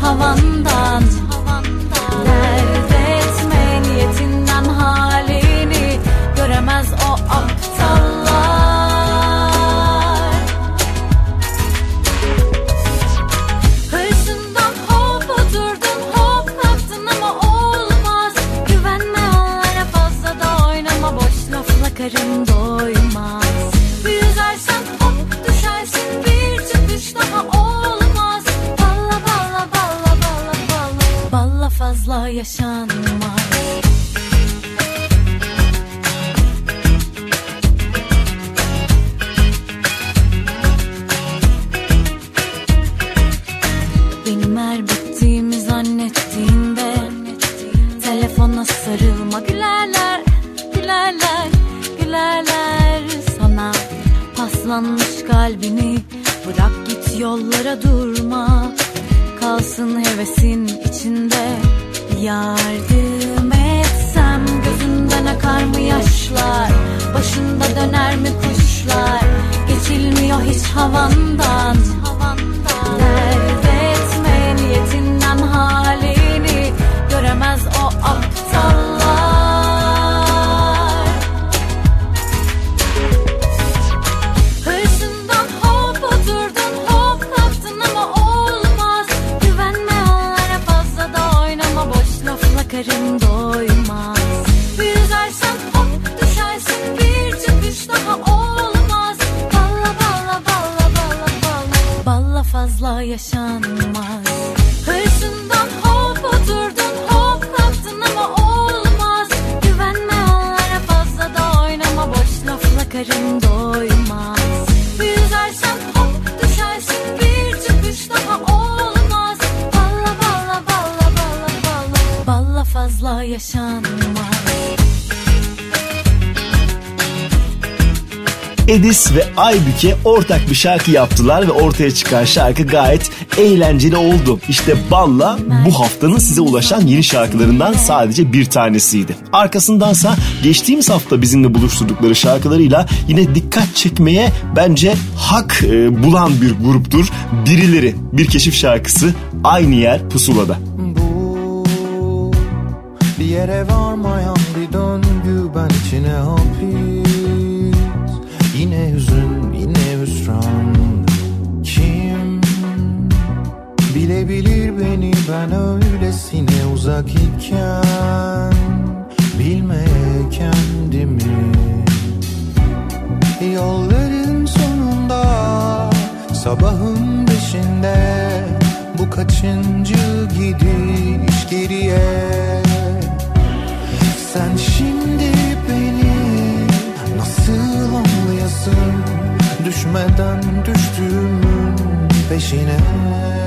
havandan. Aybüke ortak bir şarkı yaptılar ve ortaya çıkan şarkı gayet eğlenceli oldu. İşte Balla bu haftanın size ulaşan yeni şarkılarından sadece bir tanesiydi. Arkasındansa geçtiğimiz hafta bizimle buluşturdukları şarkılarıyla yine dikkat çekmeye bence hak e, bulan bir gruptur. Birileri bir keşif şarkısı aynı yer pusulada. Peşine Her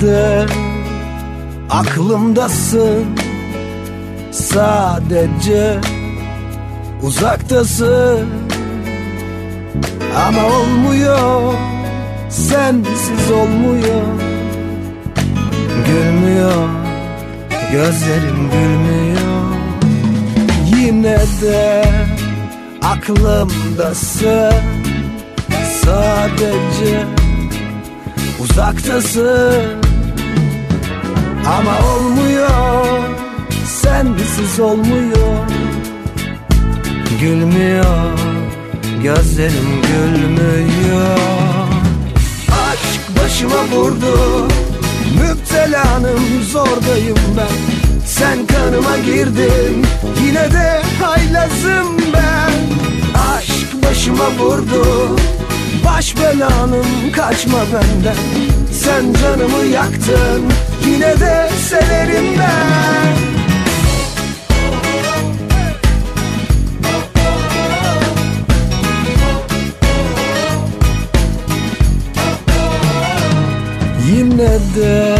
de aklımdasın. Sadece uzaktasın. Ama olmuyor Sensiz olmuyor. Gülmüyor Gözlerim gülmüyor. Yine de aklımdasın. Sadece uzaktasın. Ama olmuyor Sensiz olmuyor. Gülmüyor Gözlerim gülmüyor. Aşk başıma vurdu Müptelanım zordayım ben. Sen kanıma girdin Yine de haylazım ben. Başıma vurdu Baş belanım kaçma benden. Sen canımı yaktın Yine de severim ben. Yine de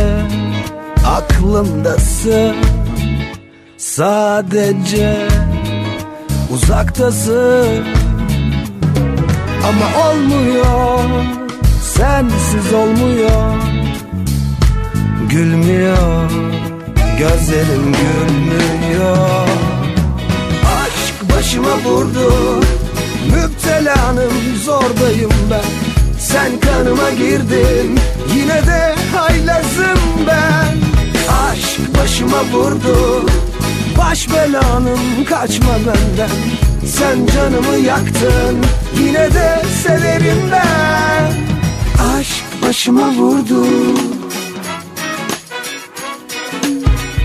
aklımdasın. Sadece uzaktasın Ama olmuyor Sensiz olmuyor. Gülmüyor Gözlerim gülmüyor. Aşk başıma vurdu Müptelanım zordayım ben. Sen kanıma girdin Yine de haylazım ben. Aşk başıma vurdu Baş belanım kaçma benden Sen canımı yaktın Yine de severim ben. Aşk başıma vurdu.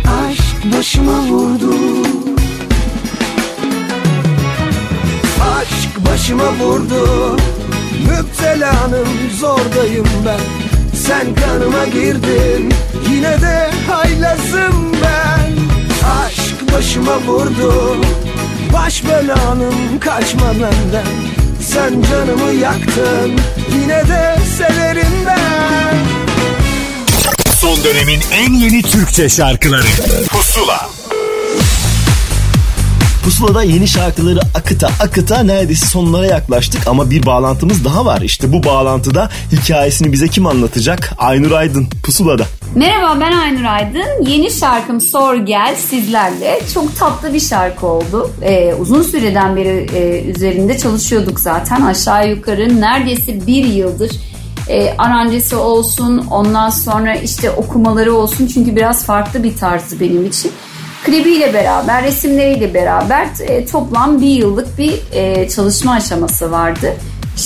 Aşk başıma vurdu. Aşk başıma vurdu. Müptelanım zordayım ben. Sen kanıma girdin Yine de haylazım ben. Aşk başıma vurdu Baş belanım kaçma benden Sen canımı yaktın Yine de severim ben Son dönemin en yeni Türkçe şarkıları Pusula Pusula'da yeni şarkıları akıta akıta neredeyse sonlara yaklaştık ama bir bağlantımız daha var. İşte bu bağlantıda hikayesini bize kim anlatacak? Aynur Aydın Pusula'da. Merhaba ben Aynur Aydın. Yeni şarkım Sor Gel sizlerle. Çok tatlı bir şarkı oldu. Ee, uzun süreden beri e, üzerinde çalışıyorduk zaten. Aşağı yukarı neredeyse bir yıldır e, aranjesi olsun ondan sonra işte okumaları olsun. Çünkü biraz farklı bir tarzı benim için. Klibiyle beraber, resimleriyle beraber e, toplam bir yıllık bir e, çalışma aşaması vardı.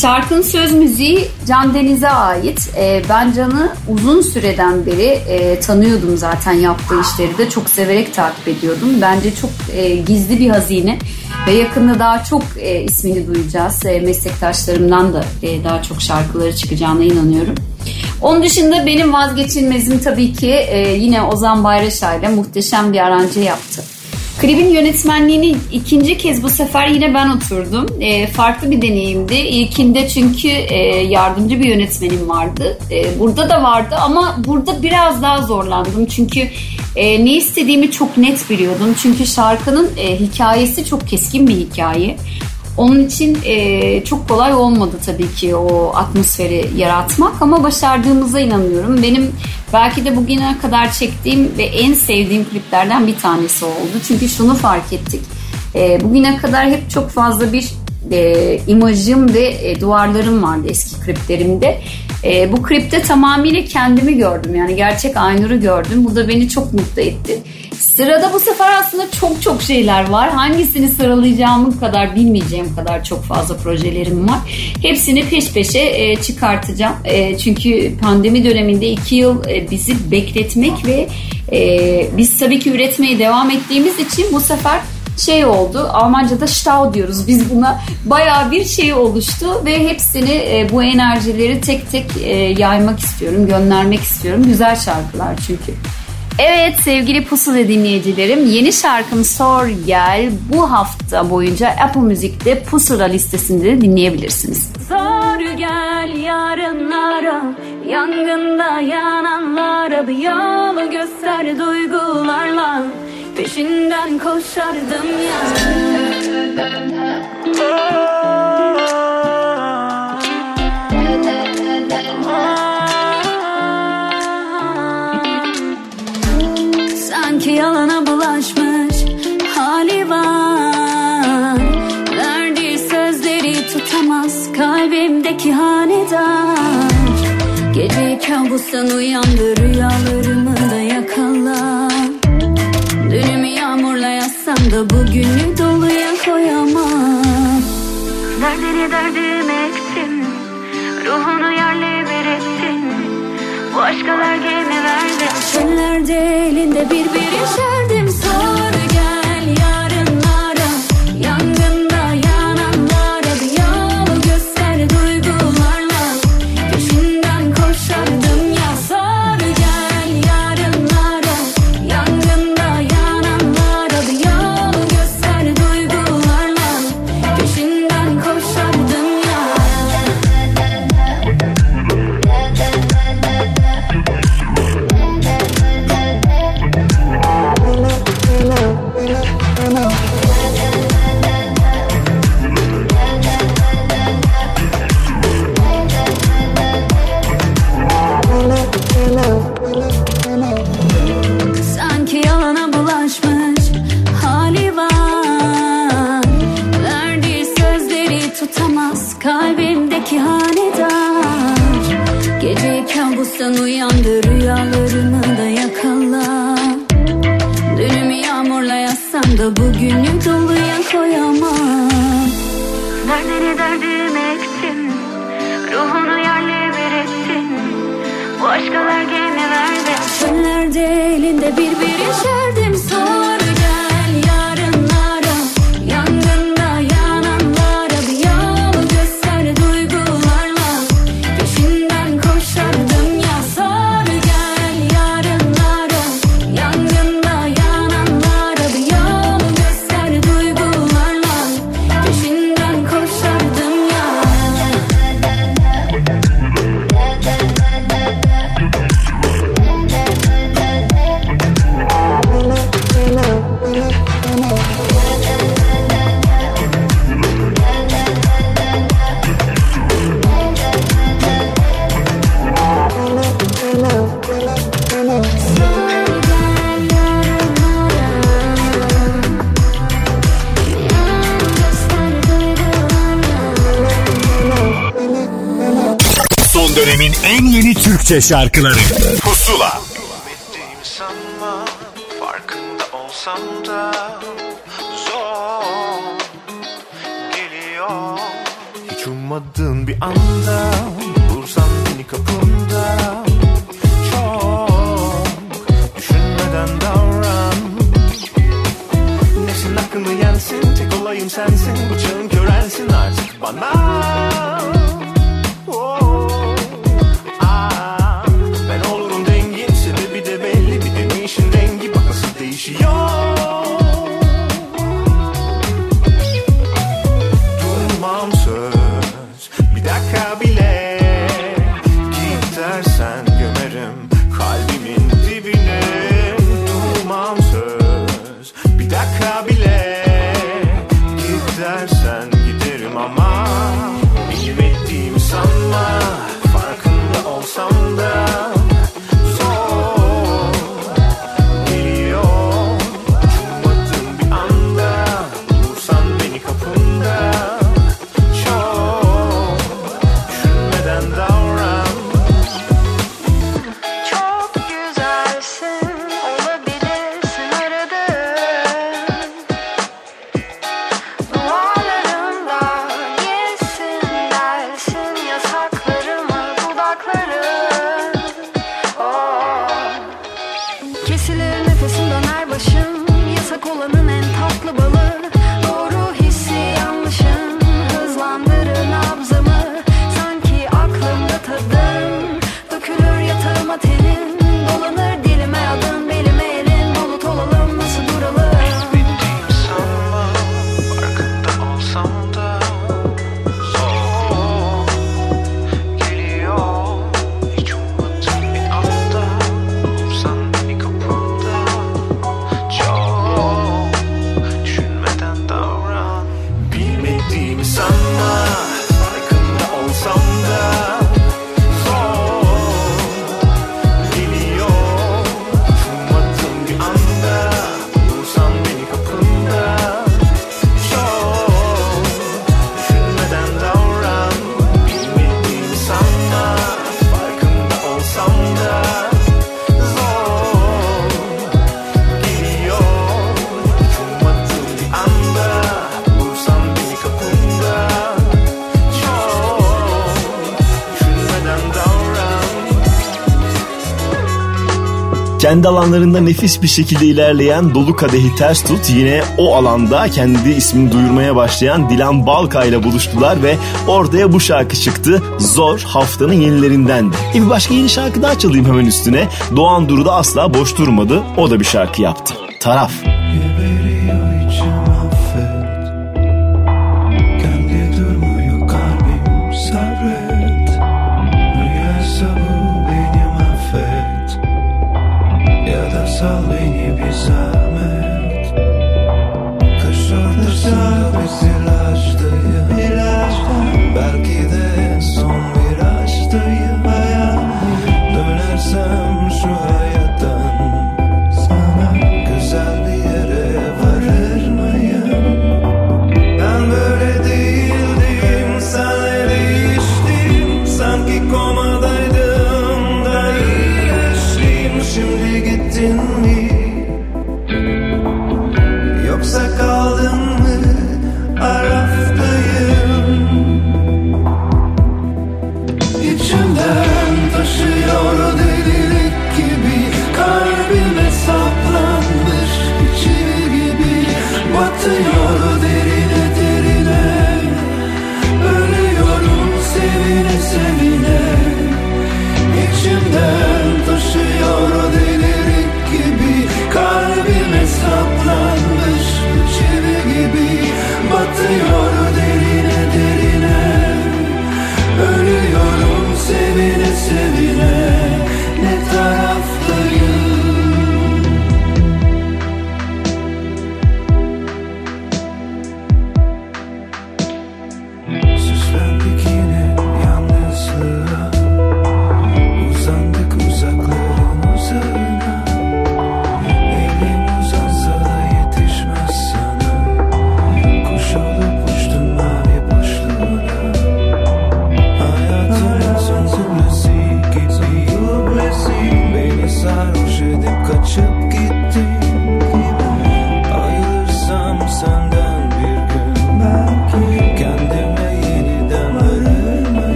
Şarkının söz müziği Can Deniz'e ait. E, ben Can'ı uzun süreden beri e, tanıyordum zaten yaptığı işleri de çok severek takip ediyordum. Bence çok e, gizli bir hazine ve yakında daha çok e, ismini duyacağız. E, meslektaşlarımdan da e, daha çok şarkıları çıkacağına inanıyorum. Onun dışında benim vazgeçilmezim tabii ki e, yine Ozan Bayraşa ile muhteşem bir aranje yaptı. Klibin yönetmenliğini ikinci kez bu sefer yine ben oturdum. E, farklı bir deneyimdi. İlkinde çünkü e, yardımcı bir yönetmenim vardı. E, burada da vardı ama burada biraz daha zorlandım. Çünkü e, ne istediğimi çok net biliyordum. Çünkü şarkının e, hikayesi çok keskin bir hikaye. Onun için e, çok kolay olmadı tabii ki o atmosferi yaratmak ama başardığımıza inanıyorum. Benim belki de bugüne kadar çektiğim ve en sevdiğim kliplerden bir tanesi oldu. Çünkü şunu fark ettik. E, bugüne kadar hep çok fazla bir e, imajım ve e, duvarlarım vardı eski kliplerimde. E, bu klipte tamamıyla kendimi gördüm. Yani gerçek Aynur'u gördüm. Bu da beni çok mutlu etti. Sırada bu sefer aslında çok çok şeyler var. Hangisini sıralayacağımı kadar bilmeyeceğim kadar çok fazla projelerim var. Hepsini peş peşe e, çıkartacağım. E, çünkü pandemi döneminde iki yıl e, bizi bekletmek ve e, biz tabii ki üretmeye devam ettiğimiz için bu sefer şey oldu. Almanca'da Stau diyoruz. Biz buna bayağı bir şey oluştu ve hepsini e, bu enerjileri tek tek e, yaymak istiyorum, göndermek istiyorum. Güzel şarkılar çünkü. Evet sevgili Pusula dinleyicilerim yeni şarkım Sor Gel bu hafta boyunca Apple Müzik'te Pusula listesinde de dinleyebilirsiniz. Zor gel yarınlara Yangında yananlara Bir yolu göster duygularla Peşinden koşardım ya. Sanki yalana bulaşmış hali var. Verdiği sözleri tutamaz kalbimdeki hanedan. Gece kabustan uyandı rüyalarımı yazsam da bugünü doluya koyamam. Derdini derdime ektim Ruhunu yerle bir ettin Bu aşka vergemi verdim Çöllerde elinde bir bir Sor Türkçe şarkıları. kendi alanlarında nefis bir şekilde ilerleyen Dolu Kadehi Ters Tut yine o alanda kendi ismini duyurmaya başlayan Dilan Balka ile buluştular ve ortaya bu şarkı çıktı. Zor haftanın yenilerinden. E bir başka yeni şarkı daha çalayım hemen üstüne. Doğan Duru da asla boş durmadı. O da bir şarkı yaptı. Taraf.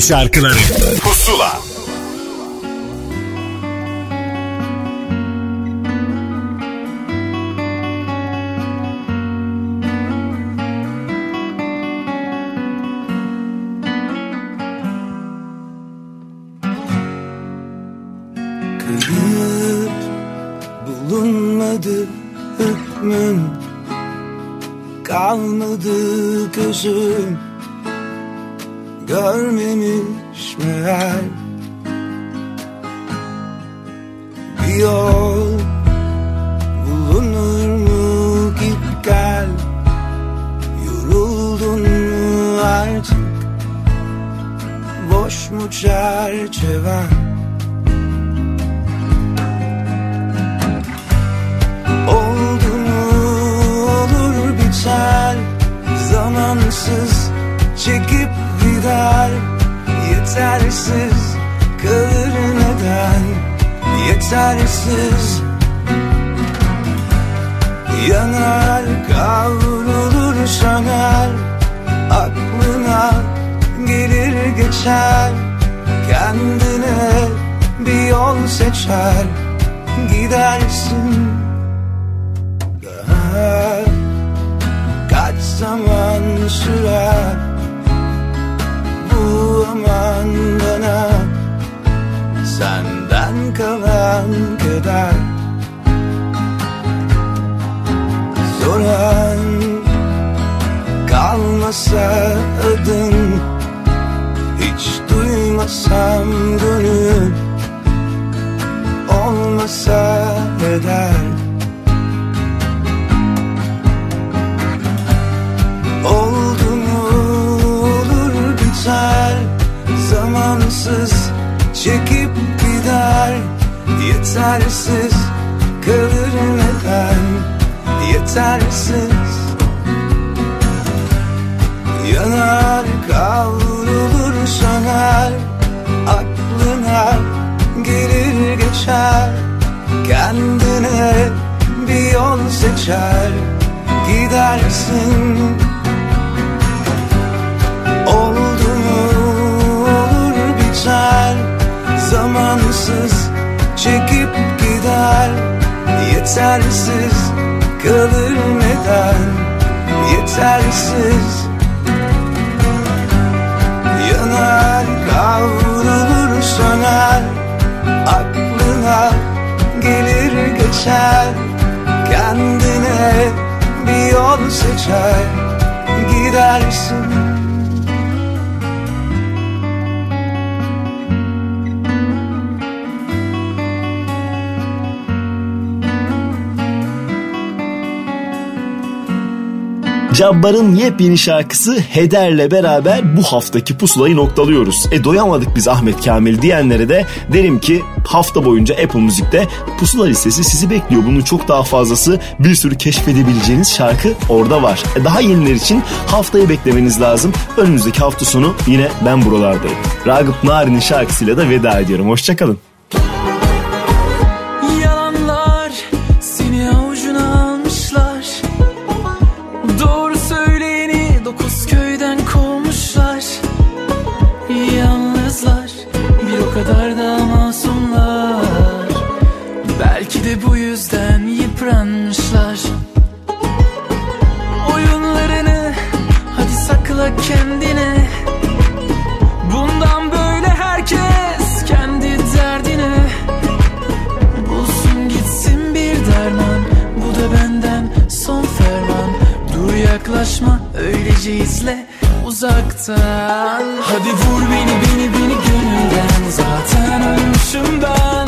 Şarkıları. Pusula Yol. Bulunur mu git gel? Yoruldun mu artık? Boş mu çerçeven Oldu mu olur biter. Zamansız çekip gider. Yetersiz kalır neden Yetersiz. Yanar kavrulur söner Aklına gelir geçer. Kendine bir yol seçer. Gidersin daha. Kaç zaman sürer? Bu aman bana Senden kalan keder. Soran Kalmasa adın Hiç duymasam gönül. Olmasa eder Oldu mu olur biter. Zamansız çekip gider Yetersiz kalır neden Yetersiz. Yanar kavrulur söner Aklına gelir geçer. Kendine bir yol seçer Gidersin. Oldu Zamansız çekip gider. Yetersiz kalır neden Yetersiz. Yanar kavrulur söner. Aklına gelir geçer. Kendine bir yol seçer. Gidersin Cabbar'ın yepyeni şarkısı Heder'le beraber bu haftaki pusulayı noktalıyoruz. E doyamadık biz Ahmet Kamil diyenlere de derim ki hafta boyunca Apple Müzik'te pusula listesi sizi bekliyor. Bunun çok daha fazlası bir sürü keşfedebileceğiniz şarkı orada var. E daha yeniler için haftayı beklemeniz lazım. Önümüzdeki hafta sonu yine ben buralardayım. Ragıp Narin'in şarkısıyla da veda ediyorum. Hoşçakalın. gece izle uzaktan. Hadi vur beni beni beni gönülden Zaten ölmüşüm ben.